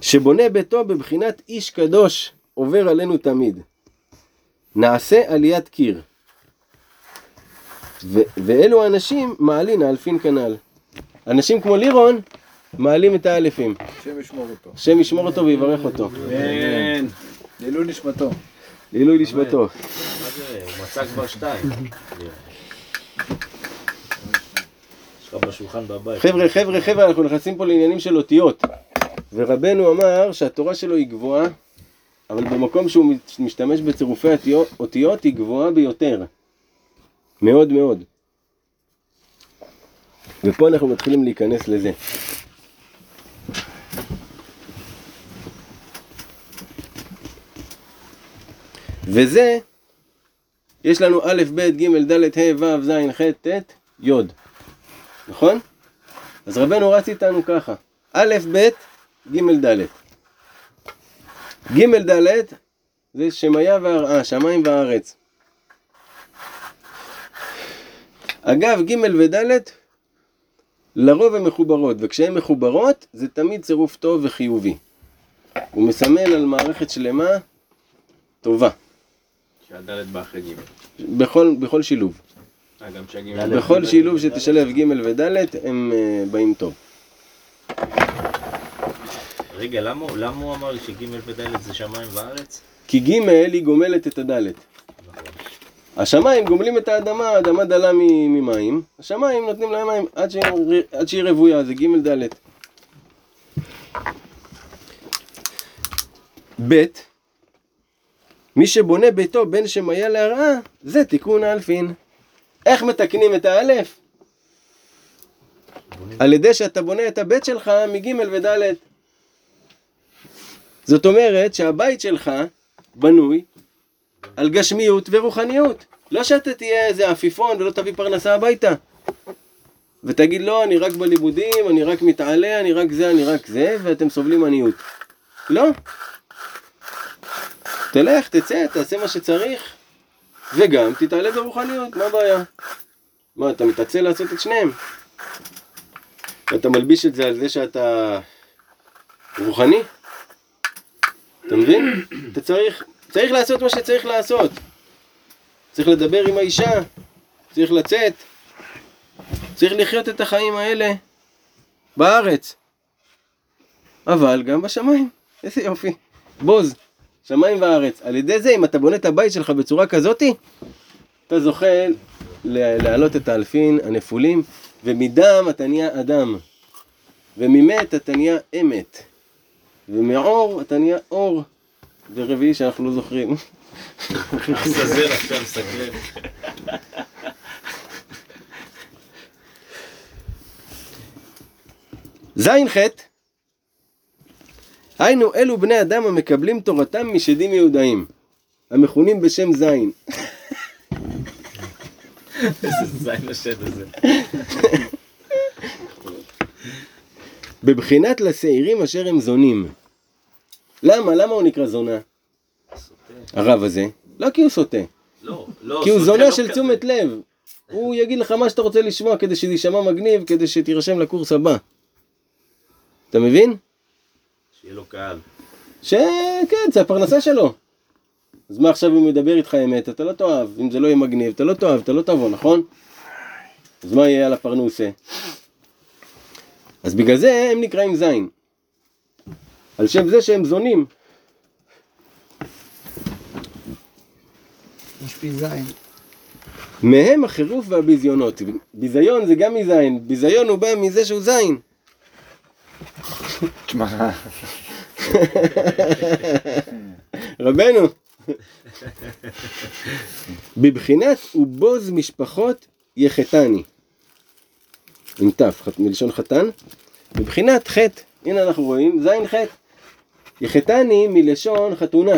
שבונה ביתו בבחינת איש קדוש עובר עלינו תמיד. נעשה עליית קיר. ו- ואלו האנשים מעלין האלפין כנ"ל. אנשים כמו לירון מעלים את האלפים. השם ישמור אותו. השם ישמור אותו ויברך אותו. אמן. לעילוי נשמתו. לעילוי נשמתו. מה זה? הוא מצא כבר שתיים. יש לך בשולחן בבית. חבר'ה, חבר'ה, חבר'ה, אנחנו נכנסים פה לעניינים של אותיות. ורבנו אמר שהתורה שלו היא גבוהה, אבל במקום שהוא משתמש בצירופי אותיות, אותיות היא גבוהה ביותר. מאוד מאוד. ופה אנחנו מתחילים להיכנס לזה. וזה, יש לנו א', ב', ג', ד', ה', ו', ז', ח', ט', י', נכון? אז רבנו רץ איתנו ככה, א', ב', ג', ד'. ג', ד', זה שמיה והרעה, שמיים והארץ. אגב, ג' וד', לרוב הן מחוברות, וכשהן מחוברות, זה תמיד צירוף טוב וחיובי. הוא מסמל על מערכת שלמה טובה, שהדלת בא אחרי ג'. בכל, בכל שילוב. אה. בכל שילוב שתשלב ג' וד' הם אה, באים טוב. רגע, למה הוא- למה הוא אמר שג' וד' זה שמיים וארץ? כי ג' היא גומלת את הד'. נכון. השמיים גומלים את האדמה, האדמה דלה ממים, השמיים נותנים להם מים עד שהיא, עד שהיא רוויה, זה ג' ד'. ב', מי שבונה ביתו בין שמיה להרעה, זה תיקון האלפין. איך מתקנים את האלף? על ידי שאתה בונה את הבית שלך מג' וד'. זאת אומרת שהבית שלך בנוי על גשמיות ורוחניות. לא שאתה תהיה איזה עפיפון ולא תביא פרנסה הביתה. ותגיד לא, אני רק בלימודים, אני רק מתעלה, אני רק זה, אני רק זה, ואתם סובלים עניות. לא. תלך, תצא, תעשה מה שצריך, וגם תתעלה ברוחניות, מה הבעיה? מה, אתה מתעצל לעשות את שניהם? ואתה מלביש את זה על זה שאתה רוחני? אתה מבין? אתה צריך, צריך לעשות מה שצריך לעשות. צריך לדבר עם האישה, צריך לצאת, צריך לחיות את החיים האלה בארץ. אבל גם בשמיים, איזה יופי. בוז, שמיים וארץ. על ידי זה, אם אתה בונה את הבית שלך בצורה כזאתי, אתה זוכה להעלות את האלפין הנפולים, ומדם אתה נהיה אדם, וממת אתה נהיה אמת, ומעור אתה נהיה אור, ורביעי שאנחנו לא זוכרים. עזאזל עכשיו. זין חטא, היינו אלו בני אדם המקבלים תורתם משדים יהודאים, המכונים בשם זין. איזה זין השד הזה. בבחינת לשעירים אשר הם זונים. למה? למה הוא נקרא זונה? הרב הזה? לא כי הוא סוטה, לא, לא. כי הוא זונה לא של. תשומת לב. הוא יגיד לך מה שאתה רוצה לשמוע כדי שזה יישמע מגניב, כדי שתירשם לקורס הבא. אתה מבין? שיהיה לו קהל. שכן, זה הפרנסה שלו. אז מה עכשיו אם הוא מדבר איתך אמת, אתה לא תאהב. אם זה לא יהיה מגניב, אתה לא תאהב, אתה לא תבוא, נכון? אז מה יהיה על הפרנוסה? אז בגלל זה הם נקראים זין. על שם זה שהם זונים. יש פי זין. מהם החירוף והביזיונות. ביזיון זה גם מזין, ביזיון הוא בא מזה שהוא זין. תשמע, רבנו. בבחינת ובוז משפחות יחתני. עם ת', מלשון חתן. בבחינת חטא, הנה אנחנו רואים, זין חטא. יחתני מלשון חתונה.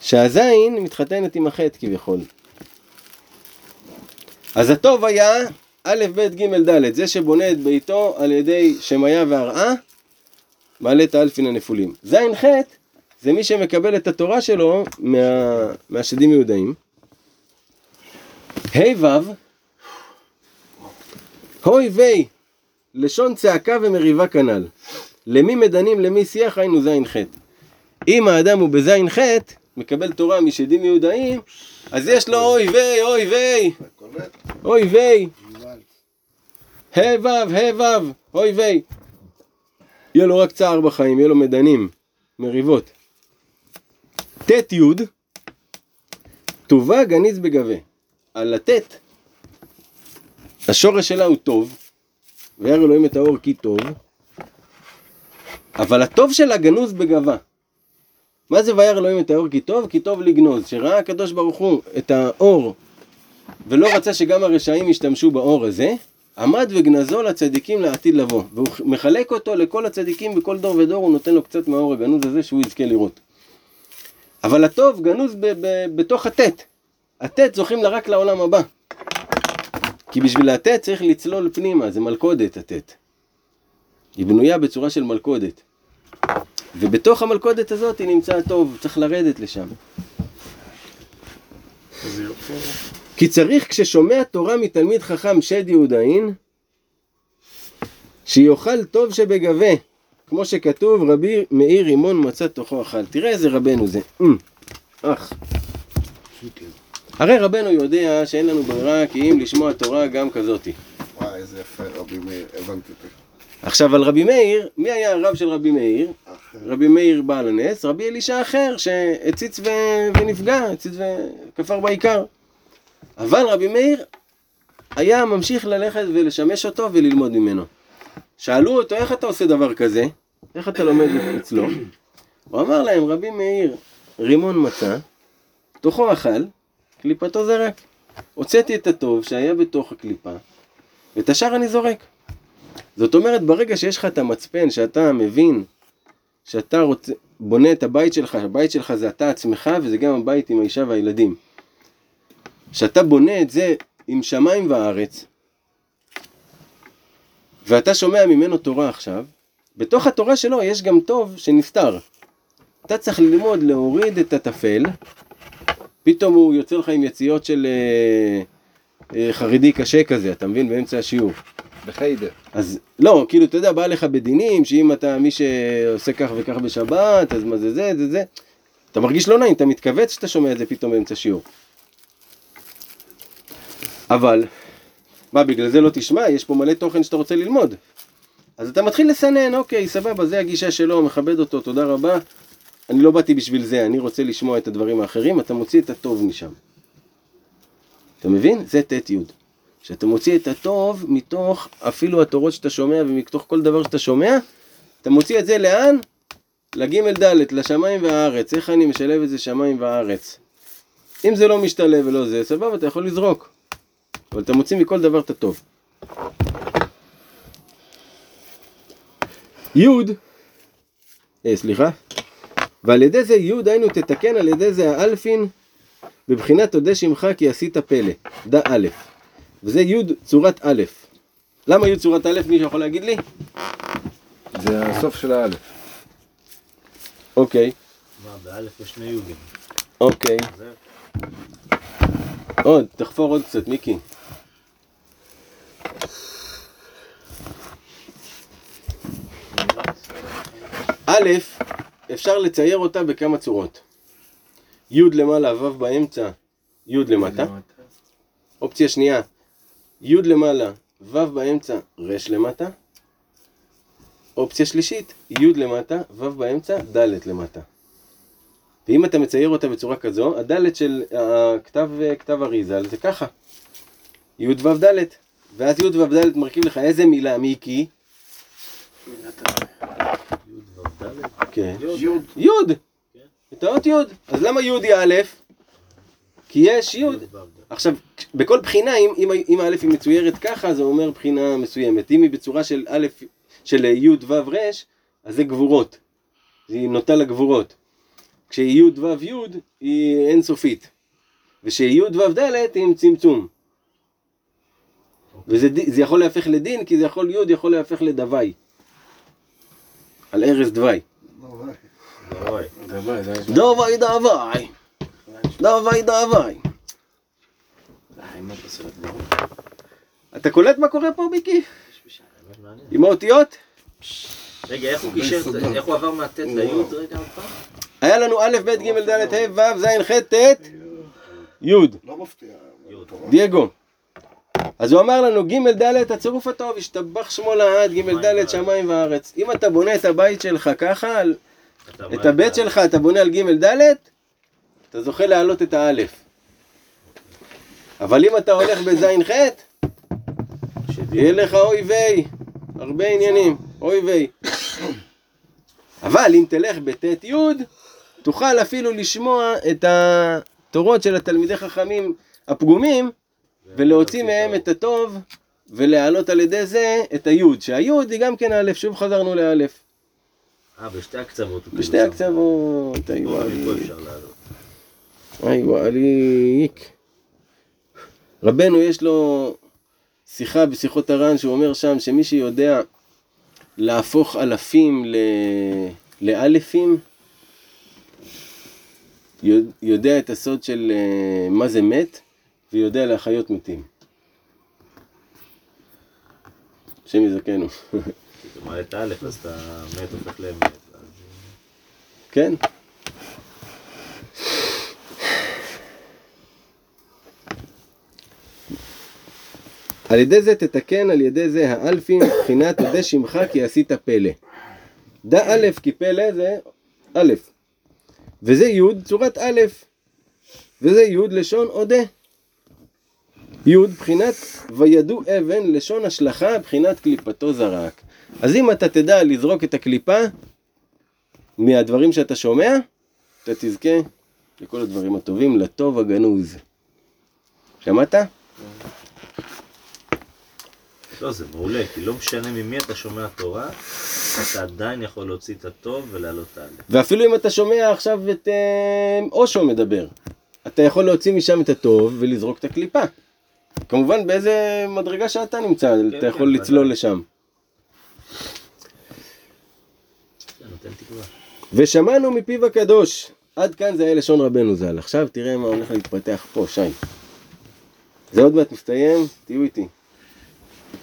שהזין מתחתנת עם החטא כביכול. אז הטוב היה א', ב', ג', ד', זה שבונה את ביתו על ידי שמיה והרעה, מעלה את האלפין הנפולים. זין ח' זה מי שמקבל את התורה שלו מה, מהשדים יהודאים. ה' ו' הוי וי לשון צעקה ומריבה כנ"ל. למי מדנים למי שיח היינו זין ח' אם האדם הוא בזין ח' מקבל תורה משדים יהודאים אז יש לו אוי ויי אוי ויי קולט? אוי ויי גוואלד. ה' ו' ה' ו' אוי ויי יהיה לו רק צער בחיים, יהיה לו מדנים, מריבות. ט' י' טובה גניז בגבה. על הט' השורש שלה הוא טוב, וירא אלוהים את האור כי טוב, אבל הטוב שלה גנוז בגבה. מה זה וירא אלוהים את האור כי טוב? כי טוב לגנוז. שראה הקדוש ברוך הוא את האור ולא רצה שגם הרשעים ישתמשו באור הזה, עמד וגנזו לצדיקים לעתיד לבוא. והוא מחלק אותו לכל הצדיקים בכל דור ודור, הוא נותן לו קצת מהאור הגנוז הזה שהוא יזכה לראות. אבל הטוב גנוז ב- ב- בתוך הטית. הטית זוכים לה רק לעולם הבא. כי בשביל הטית צריך לצלול פנימה, זה מלכודת הטית. היא בנויה בצורה של מלכודת. ובתוך המלכודת הזאת היא נמצא הטוב, צריך לרדת לשם. איזה יופי. כי צריך כששומע תורה מתלמיד חכם שד יהודאין, שיאכל טוב שבגבה, כמו שכתוב רבי מאיר רימון מצא תוכו אכל. תראה איזה רבנו זה. אמ, אח. הרי רבנו יודע שאין לנו ברירה כי אם לשמוע תורה גם כזאתי. וואי, איזה יפה, רבי מאיר, הבנתי אותי. עכשיו על רבי מאיר, מי היה הרב של רבי מאיר? אחר. רבי מאיר בעל הנס, רבי אלישע אחר שהציץ ו... ונפגע, הציץ וכפר בעיקר. אבל רבי מאיר היה ממשיך ללכת ולשמש אותו וללמוד ממנו. שאלו אותו, איך אתה עושה דבר כזה? איך אתה לומד אצלו? הוא אמר להם, רבי מאיר, רימון מצא, תוכו אכל, קליפתו זרק. הוצאתי את הטוב שהיה בתוך הקליפה, ואת השאר אני זורק. זאת אומרת, ברגע שיש לך את המצפן, שאתה מבין שאתה רוצה, בונה את הבית שלך, הבית שלך זה אתה עצמך, וזה גם הבית עם האישה והילדים. שאתה בונה את זה עם שמיים וארץ, ואתה שומע ממנו תורה עכשיו, בתוך התורה שלו יש גם טוב שנסתר. אתה צריך ללמוד להוריד את הטפל, פתאום הוא יוצא לך עם יציאות של אה, אה, חרדי קשה כזה, אתה מבין? באמצע השיעור. בחיידר. אז לא, כאילו, אתה יודע, בא לך בדינים, שאם אתה מי שעושה כך וכך בשבת, אז מה זה זה, זה זה. אתה מרגיש לא נעים, אתה מתכווץ שאתה שומע את זה פתאום באמצע שיעור. אבל, מה, בגלל זה לא תשמע? יש פה מלא תוכן שאתה רוצה ללמוד. אז אתה מתחיל לסנן, אוקיי, סבבה, זה הגישה שלו, מכבד אותו, תודה רבה. אני לא באתי בשביל זה, אני רוצה לשמוע את הדברים האחרים, אתה מוציא את הטוב משם. אתה מבין? זה ט' י'. שאתה מוציא את הטוב מתוך אפילו התורות שאתה שומע ומתוך כל דבר שאתה שומע, אתה מוציא את זה לאן? לג' ד', לשמיים והארץ. איך אני משלב את זה שמיים וארץ? אם זה לא משתלב ולא זה, סבבה, אתה יכול לזרוק. אבל אתה מוציא מכל דבר את הטוב. י' אה, סליחה. ועל ידי זה י' היינו תתקן על ידי זה האלפין בבחינת תודה שמך כי עשית פלא. דא א'. וזה י' צורת א'. למה י' צורת א'? מישהו יכול להגיד לי? זה הסוף של האלף. אוקיי, מה, באלף יש שני יהודים. אוקיי. עוד, תחפור עוד קצת, מיקי. א', אפשר לצייר אותה בכמה צורות. י' למעלה, ו' באמצע, י' למטה. אופציה שנייה, י' למעלה, ו' באמצע, ר' למטה. אופציה שלישית, י' למטה, ו' באמצע, ד' למטה. ואם אתה מצייר אותה בצורה כזו, הד' של הכתב, כתב אריזל זה ככה. י' ו' ד', ואז י' ו' ד' מרכיב לך איזה מילה, מיקי? י' ו' ד'. כן. יוד. י', את האות י'. אז למה י' היא א'? כי יש י'. עכשיו, בכל בחינה, אם, אם, אם א' היא מצוירת ככה, זה אומר בחינה מסוימת. אם היא בצורה של א', של י' ו' ר', אז זה גבורות. היא נוטה לגבורות. כשהיא י' ו' י', היא אינסופית. ושהיא י' ו' ד' היא עם צמצום. וזה ד- זה יכול להפך לדין, כי זה יכול י' יכול להפך לדווי. על ערש דווי. דווי דווי. דווי דווי. ברור. אתה קולט מה קורה פה, מיקי? עם האותיות? רגע, איך הוא קישר, את- איך הוא עבר מהט' לי' רגע עוד פעם? היה לנו א', ב', ג', ד', ה', ו', ז', ח', ט', י', לא מפתיע. דייגו. אז הוא אמר לנו, ג', ד', הצירוף הטוב, השתבח שמו לעד, ג', ד', שמיים וארץ. אם אתה בונה את הבית שלך ככה, על- את הבית שלך אתה בונה על ג', ד', אתה זוכה להעלות את האלף. אבל אם אתה הולך בז'-ח', יהיה לך אוי ויי, הרבה עניינים, אוי ויי. אבל אם תלך בט' י', תוכל אפילו לשמוע את התורות של התלמידי חכמים הפגומים, ולהוציא מהם את הטוב, ולהעלות על ידי זה את היוד, שהיוד היא גם כן א', שוב חזרנו לאלף. אה, בשתי הקצוות. בשתי. הקצוות, אפשר לעלות. היי וואליק. רבנו יש לו שיחה בשיחות הר"ן שהוא אומר שם שמי שיודע להפוך אלפים ל... לאלפים, יודע- את הסוד של אה, מה זה מת, ויודע להחיות מתים. השם יזכנו. כי אתה מעלה את האלף, אז אתה מת הופך לאמת. אז- כן? על ידי זה תתקן על ידי זה האלפים, מבחינת תודה שמך כי עשית פלא. דע א' כי פלא זה א', וזה י' צורת א', וזה י' לשון אודה. י' בחינת וידעו אבן לשון השלכה בחינת קליפתו זרק. אז אם אתה תדע לזרוק את הקליפה מהדברים שאתה שומע, אתה תזכה לכל הדברים הטובים, לטוב הגנוז. שמעת? לא, זה מעולה, כי לא משנה ממי אתה שומע תורה, אתה עדיין יכול להוציא את הטוב ולהעלות את האלף. ואפילו אם אתה שומע עכשיו את אה, אושו מדבר, אתה יכול להוציא משם את הטוב ולזרוק את הקליפה. כמובן באיזה מדרגה שאתה נמצא, אתה כן, יכול ודאי. לצלול לשם. תקווה. ושמענו מפיו הקדוש. עד כאן זה היה לשון רבנו ז"ל. עכשיו תראה מה הולך להתפתח פה, שי. זה עוד מעט מסתיים, תהיו איתי.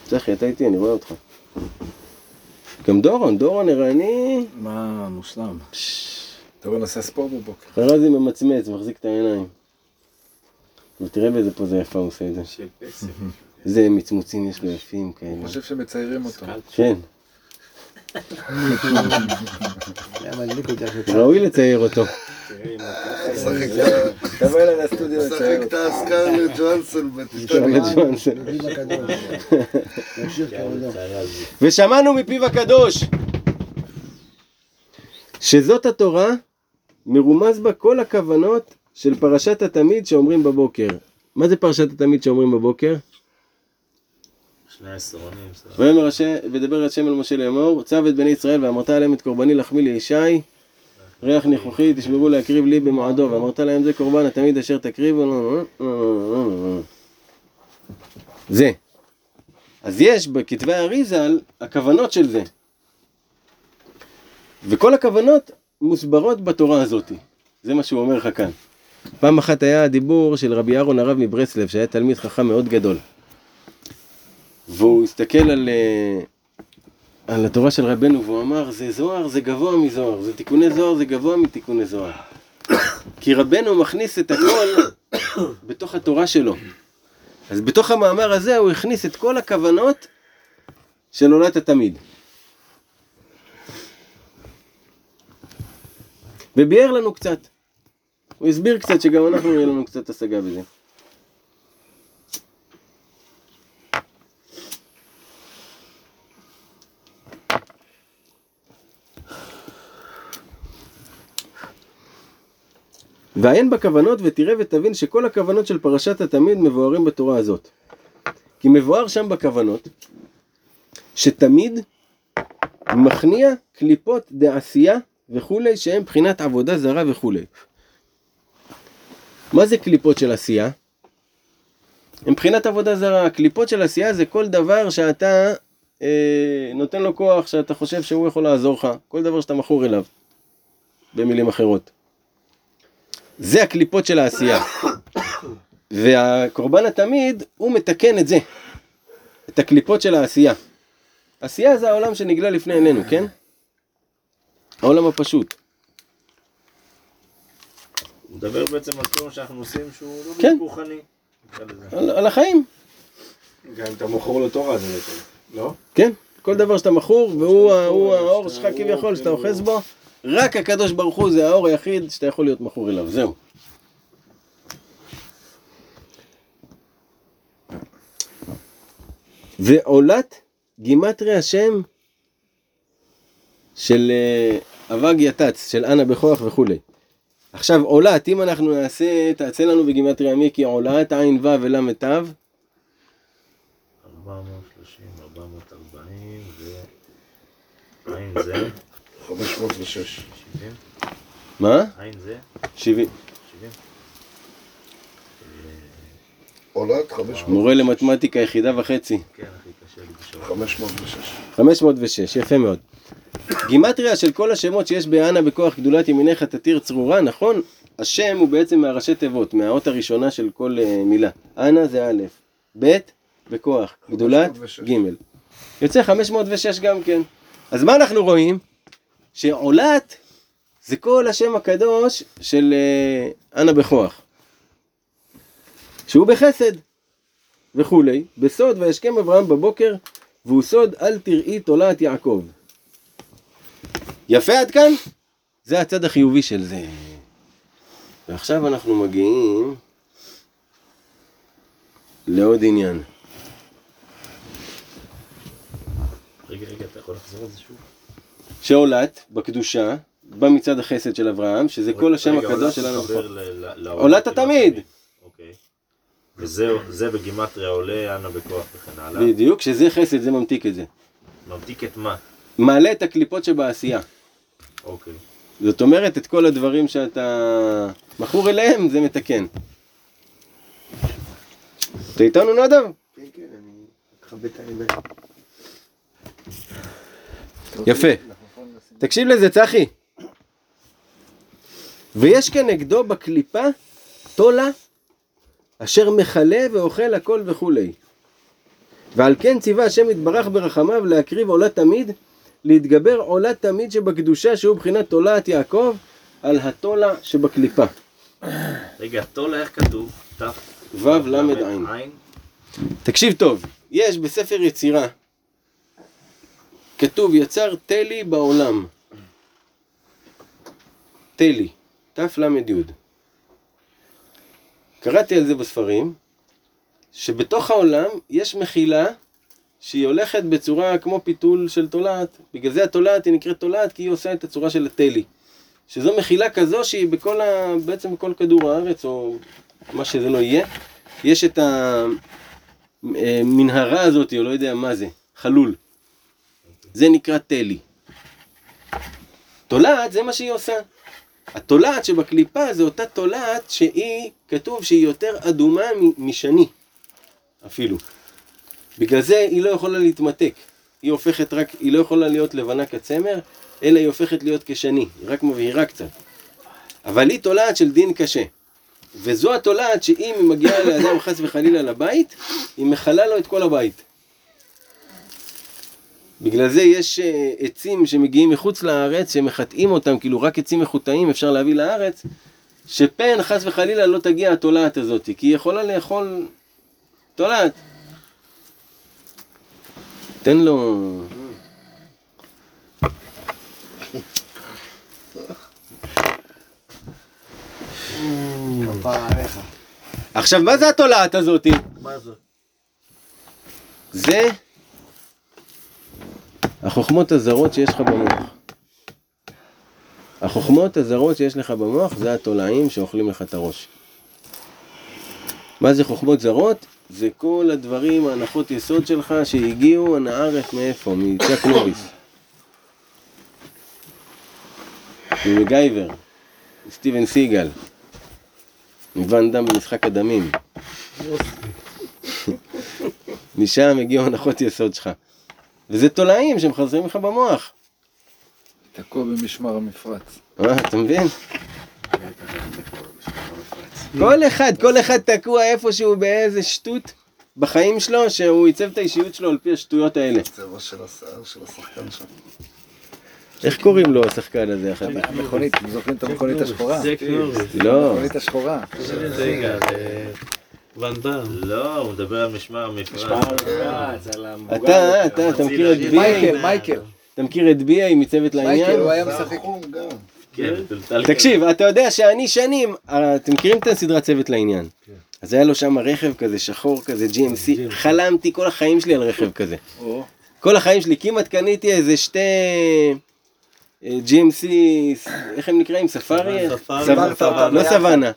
צחי, אתה איתי, אני רואה אותך. גם דורון, דורון ערני, מה מושלם? רואה נעשה ספורט בבוקר. חרזי ממצמץ, מחזיק את העיניים. ותראה באיזה פוזה יפה הוא עושה את זה. של פסק. איזה מצמוצים יש לו יפים אני כאלה. חושב שמציירים אותו. כן, ראוי לצייר אותו. תבוא אליי לסטודיו משחק לצייר את. הסקרלט ג'ואנסון בטיטניק. ושמענו מפיו הקדוש שזאת התורה מרומז בה כל הכוונות של פרשת התמיד שאומרים בבוקר. מה זה פרשת התמיד שאומרים בבוקר? ויאמר השם, ודבר השם אל משה לאמור, צב את בני ישראל ואמרת עליהם את קורבני לחמי לישי, ריח ניחוחי תשמרו להקריב לי במועדו, ואמרת להם זה קורבן התמיד אשר תקריבו, זה. אז יש בכתבי האריזל הכוונות של זה. וכל הכוונות מוסברות בתורה הזאת. זה מה שהוא אומר לך כאן. פעם אחת היה דיבור של רבי אהרון הרב מברסלב, שהיה תלמיד חכם מאוד גדול. והוא הסתכל על, אה, על התורה של רבנו והוא אמר זה זוהר זה גבוה מזוהר, זה תיקוני זוהר זה גבוה מתיקוני זוהר. כי רבנו מכניס את הכל בתוך התורה שלו. אז בתוך המאמר הזה הוא הכניס את כל הכוונות של עולת התמיד. וביאר לנו קצת. הוא הסביר קצת שגם אנחנו יהיה לנו קצת השגה בזה. ועיין בכוונות ותראה ותבין שכל הכוונות של פרשת התמיד מבוארים בתורה הזאת. כי מבואר שם בכוונות שתמיד מכניע קליפות דעשייה וכולי שהם בחינת עבודה זרה וכולי. מה זה קליפות של עשייה? הם בחינת עבודה זרה. קליפות של עשייה זה כל דבר שאתה אה, נותן לו כוח, שאתה חושב שהוא יכול לעזור לך. כל דבר שאתה מכור אליו. במילים אחרות. זה הקליפות של העשייה. והקורבן התמיד, הוא מתקן את זה. את הקליפות של העשייה. עשייה זה העולם שנגלה לפני עינינו, כן? העולם הפשוט. הוא מדבר בעצם על כל מה שאנחנו עושים שהוא לא כן. רוחני. על, על החיים, גם אם אתה מוכר לו תורה זה יותר. לא? כן? כל דבר שאתה מכור, והוא האור שלך כביכול, שאתה אוחז בו, רק הקדוש ברוך הוא זה האור היחיד שאתה יכול להיות מכור אליו, זהו. ועולת גימטרי השם של אה, אבג יתץ, של אנה בכוח וכולי. עכשיו עולת, אם אנחנו נעשה, תעשה לנו בגימטריה כי עולת, עין ו' ול"ת. 430, 440 ועין זה. 506. 70? מה? עין זה 70. 70? עולת 506. מורה למתמטיקה יחידה וחצי. כן, הכי קשה לי בשביל 506. 506, יפה מאוד. גימטריה של כל השמות שיש באנה בכוח גדולת ימינך תתיר צרורה, נכון? השם הוא בעצם מהראשי תיבות, מהאות הראשונה של כל אה, מילה. אנה זה א', ב' בכוח, גדולת 506. ג'. יוצא 506 גם כן. אז מה אנחנו רואים? שעולת זה כל השם הקדוש של אה, אנה בכוח. שהוא בחסד וכולי, בסוד וישכם אברהם בבוקר והוא סוד אל תראי תולעת יעקב. יפה עד כאן? זה הצד החיובי של זה. ועכשיו אנחנו מגיעים לעוד עניין. רגע, רגע, אתה יכול לחזור על זה שוב? שעולת בקדושה בא מצד החסד של אברהם, שזה כל השם הקדוש שלנו. עולת התמיד. אוקיי. וזה זה בגימטריה עולה, אנה בכוח וכן הלאה. בדיוק, שזה חסד, זה ממתיק את זה. ממתיק את מה? מעלה את הקליפות שבעשייה. אוקיי. זאת אומרת, את כל הדברים שאתה מכור אליהם, זה מתקן. אתה איתנו נדב? כן, כן, אני מכבד את העיניים. יפה. תקשיב לזה, צחי. ויש כנגדו בקליפה תולה אשר מכלה ואוכל הכל וכולי. ועל כן ציווה השם יתברך ברחמיו להקריב עולה תמיד, להתגבר עולה תמיד שבקדושה שהוא בחינת תולעת יעקב על התולה שבקליפה. רגע, תולה איך כתוב? ת' ו' ל'. עין? תקשיב טוב, יש בספר יצירה, כתוב יצר תלי בעולם. תלי, תל"י. קראתי על זה בספרים, שבתוך העולם יש מחילה שהיא הולכת בצורה כמו פיתול של תולעת. בגלל זה התולעת היא נקראת תולעת כי היא עושה את הצורה של התלי. שזו מחילה כזו שהיא בכל ה... בעצם בכל כדור הארץ, או מה שזה לא יהיה, יש את המנהרה הזאת, או לא יודע מה זה, חלול. זה נקרא תלי. תולעת זה מה שהיא עושה. התולעת שבקליפה זה אותה תולעת שהיא, כתוב שהיא יותר אדומה משני, אפילו. בגלל זה היא לא יכולה להתמתק. היא הופכת רק, היא לא יכולה להיות לבנה כצמר, אלא היא הופכת להיות כשני, היא רק מבהירה קצת. אבל היא תולעת של דין קשה. וזו התולעת שאם היא מגיעה לאדם חס וחלילה לבית, היא מכלה לו את כל הבית. בגלל זה יש אה, עצים שמגיעים מחוץ לארץ, שמחטאים אותם, כאילו רק עצים מחוטאים אפשר להביא לארץ, שפן חס וחלילה לא תגיע התולעת הזאת, כי היא יכולה לאכול תולעת. תן לו... עכשיו, מה זה התולעת הזאתי? מה זה? זה החוכמות הזרות שיש לך במוח. החוכמות הזרות שיש לך במוח זה התולעים שאוכלים לך את הראש. מה זה חוכמות זרות? זה כל הדברים, ההנחות יסוד שלך שהגיעו אנא ערף מאיפה? מצ'ק נוריס. ממגייבר, סטיבן סיגל, מוואן דם במשחק הדמים. משם הגיעו הנחות יסוד שלך. וזה תולעים שמחזרים לך במוח. תקוע במשמר המפרץ. אה, אתה מבין? כל אחד, כל אחד תקוע איפשהו באיזה שטות בחיים שלו, שהוא עיצב את האישיות שלו על פי השטויות האלה. צבע של השיער של השחקן שם. איך קוראים לו השחקן הזה? המכונית, זוכרים את המכונית השחורה? זה. לא, המכונית השחורה. דאם. לא, הוא מדבר על משמר המפרץ. אתה, אתה, אתה מכיר את בי.איי? מייקל, מייקל. אתה מכיר את בי.איי מצוות מייקל, לעניין? הוא היה משחק. החום גם. כן, טלטל תקשיב, אתה יודע שאני שנים, אה, אתם מכירים את הסדרת צוות לעניין? אז היה לו שם רכב כזה שחור כזה GMC, חלמתי כל החיים שלי על רכב כזה. כל החיים שלי, כמעט קניתי איזה שתי אה, GMC, איך הם נקראים? ספארי? ספארי. לא סוואנה.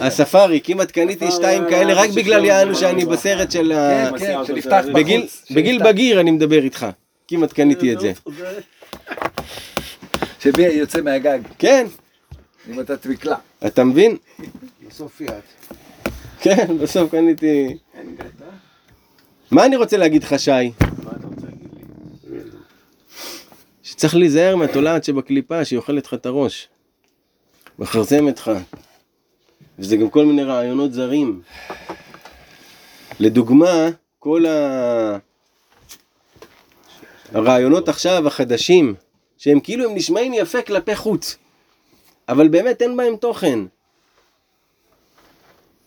הספארי, כמעט קניתי שתיים כאלה רק בגלל יענו שאני בסרט של ה... כן, כן, שנפתח בגיל, בחוץ. בגיל שנפתח. בגיר אני מדבר איתך. כמעט קניתי את זה. שבי יוצא מהגג, כן, אם אתה תבקלה. אתה מבין? בסוף פיאט. כן, בסוף קניתי... מה אני רוצה להגיד לך, שי? מה אתה רוצה להגיד לי? שצריך להיזהר מהתולעת שבקליפה שהיא אוכלת לך את הראש. מכרסמת לך. וזה גם כל מיני רעיונות זרים. לדוגמה, כל ה... הרעיונות עכשיו החדשים, שהם כאילו הם נשמעים יפה כלפי חוץ, אבל באמת אין בהם תוכן.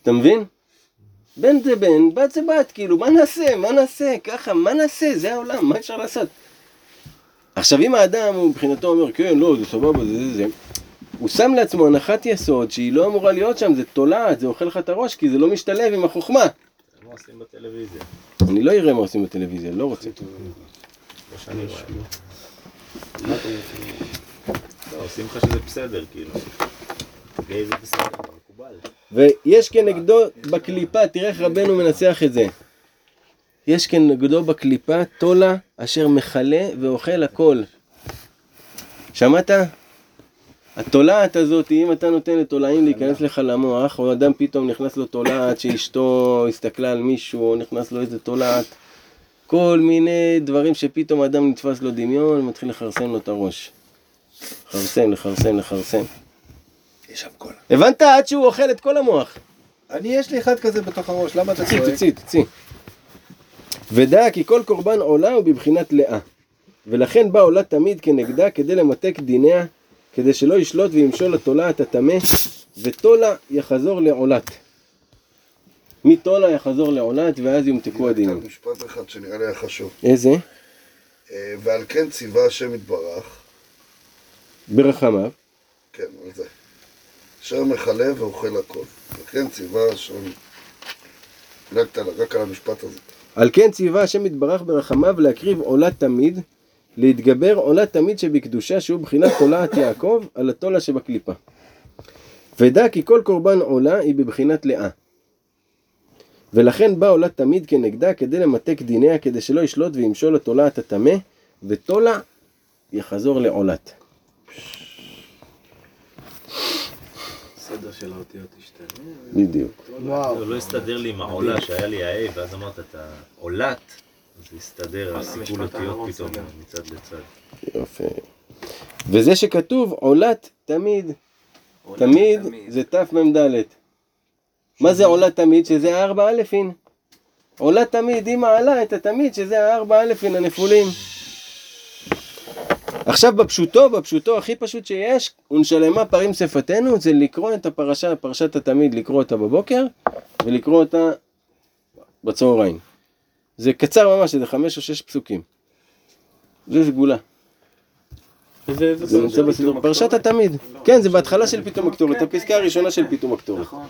אתה מבין? בן זה בן, בת זה בת, כאילו, מה נעשה? מה נעשה? ככה, מה נעשה? זה העולם, מה אפשר לעשות? עכשיו אם האדם הוא מבחינתו אומר כן לא זה סבבה זה זה זה הוא שם לעצמו הנחת יסוד שהיא לא אמורה להיות שם זה תולעת זה אוכל לך את הראש כי זה לא משתלב עם החוכמה? אני לא אראה מה עושים בטלוויזיה לא רוצה לא עושים לך שזה בסדר, כאילו. מקובל. ויש כנגדו בקליפה תראה איך רבנו מנסח את זה יש כנגדו בקליפה תולה אשר מכלה ואוכל הכל שמעת? התולעת הזאת, אם אתה נותן לתולעים להיכנס לך למוח, או אדם פתאום נכנס לו תולעת שאשתו הסתכלה על מישהו, או נכנס לו איזה תולעת, כל מיני דברים שפתאום אדם נתפס לו דמיון, מתחיל לכרסם לו את הראש. לכרסם, לכרסם, לכרסם. יש שם קולה. הבנת? עד שהוא אוכל את כל המוח. אני, יש לי אחד כזה בתוך הראש, למה אתה צועק? תוציא, תוציא. ודע כי כל קורבן עולה הוא בבחינת לאה. ולכן בא עולה תמיד כנגדה כדי למתק דיניה, כדי שלא ישלוט וימשול לתולעת הטמא, ותולה יחזור לעולת. מתולה יחזור לעולת, ואז יומתקו הדינים. משפט אחד שנראה לי היה חשוב. איזה? אה, ועל כן ציווה השם יתברך, ברחמיו. כן, על זה. אשר מכלה ואוכל הכל. וכן ציווה השם... דילגת רק על המשפט הזה. על כן ציווה השם יתברך ברחמיו להקריב עולה תמיד, להתגבר עולה תמיד שבקדושה שהוא בחינת תולעת יעקב על התולה שבקליפה. ודע כי כל קורבן עולה היא בבחינת לאה. ולכן בא עולה תמיד כנגדה כדי למתק דיניה כדי שלא ישלוט וימשול לתולעת הטמא, ותולה יחזור לעולת. סדר של האותיות השתנה. בדיוק. זה לא הסתדר לי עם העולה שהיה לי ה-A, ואז אמרת את העולת, אז זה הסתדר, הסיכול אותיות פתאום. מצד לצד. יופי. וזה שכתוב עולת תמיד, תמיד זה תמ"ד. מה זה עולה תמיד? שזה הארבע אלפין. עולה תמיד, היא מעלה את התמיד, שזה הארבע אלפין הנפולים. עכשיו בפשוטו, בפשוטו הכי פשוט שיש, ונשלמה פרים שפתנו, זה לקרוא את הפרשה, פרשת התמיד, לקרוא אותה בבוקר, ולקרוא אותה בצהריים. זה קצר ממש, זה חמש או שש פסוקים. זה סגולה. זה נמצא בסידור. פרשת התמיד. כן, זה בהתחלה של פתאום הקטורת, הפסקה הראשונה של פתאום הקטורת. נכון.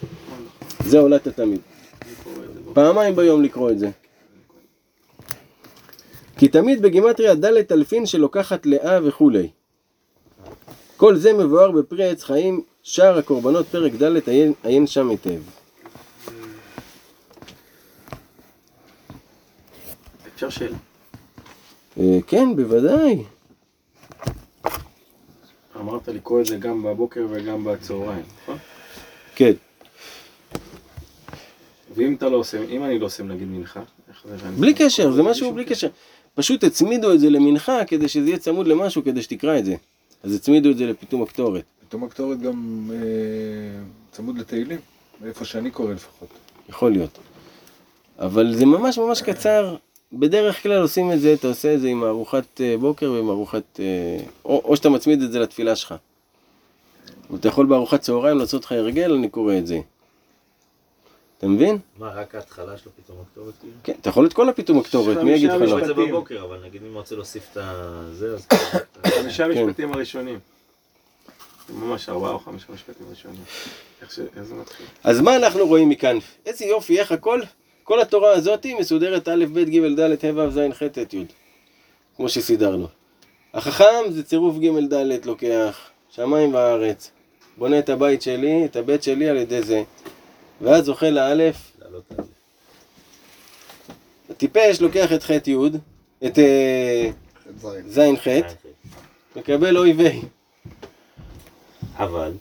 זה עולת התמיד. פעמיים ביום לקרוא את זה. כי תמיד בגימטריה ד' אלפין שלוקחת לאה וכולי. כל זה מבואר בפרי עץ חיים, שער הקורבנות, פרק ד', עיין, עיין שם היטב. אפשר שאלה. אה, כן, בוודאי. אמרת לקרוא את זה גם בבוקר וגם בצהריים, נכון? כן. ואם אתה לא עושה, אם אני לא עושה נגיד מנחה, בלי קשר, זה משהו בלי קשר. פשוט הצמידו את זה למנחה כדי שזה יהיה צמוד למשהו כדי שתקרא את זה. אז הצמידו את זה לפתאום הקטורת. פתאום הקטורת גם אה, צמוד לתהילים, איפה שאני קורא לפחות. יכול להיות. אבל זה ממש ממש קצר. בדרך כלל עושים את זה, אתה עושה את זה עם ארוחת אה, בוקר ועם ארוחת... אה, או, או שאתה מצמיד את זה לתפילה שלך. ואתה יכול בארוחת צהריים לעשות לך הרגל, אני קורא את זה. אתה מבין? מה, רק ההתחלה שלו פתאום הכתובת כאילו? כן, אתה יכול את כל הפתאום הקטורת, מי יגיד לך חמישה לא? זה משפטים. בבוקר, אבל נגיד אם רוצה להוסיף את זה, אז... חמישה כן. משפטים הראשונים. ממש ארבעה או חמישה משפטים ראשונים. איך זה מתחיל? אז מה אנחנו רואים מכאן? איזה יופי, איך הכל, כל התורה הזאת מסודרת א', ב', ג', ד', ה', ו', ז', ח', ט', י', כמו שסידרנו. החכם זה צירוף ג', ד', לוקח, שמיים וארץ, בונה את הבית שלי, את הבית שלי על ידי זה, ואז זוכה לאלף, לעלות על זה. הטיפש לוקח את ח' י', את אה, זין. ז', ח', מקבל אוי ויי. אבל,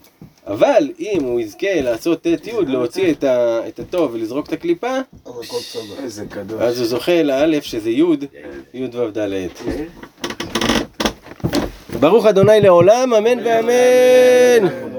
אבל אם הוא יזכה לעשות ט' י', להוציא את, ה, את הטוב ולזרוק את הקליפה, אז הוא זוכה לאלף שזה י', י' ו' ד'. ברוך אדוני לעולם, אמן ואמן.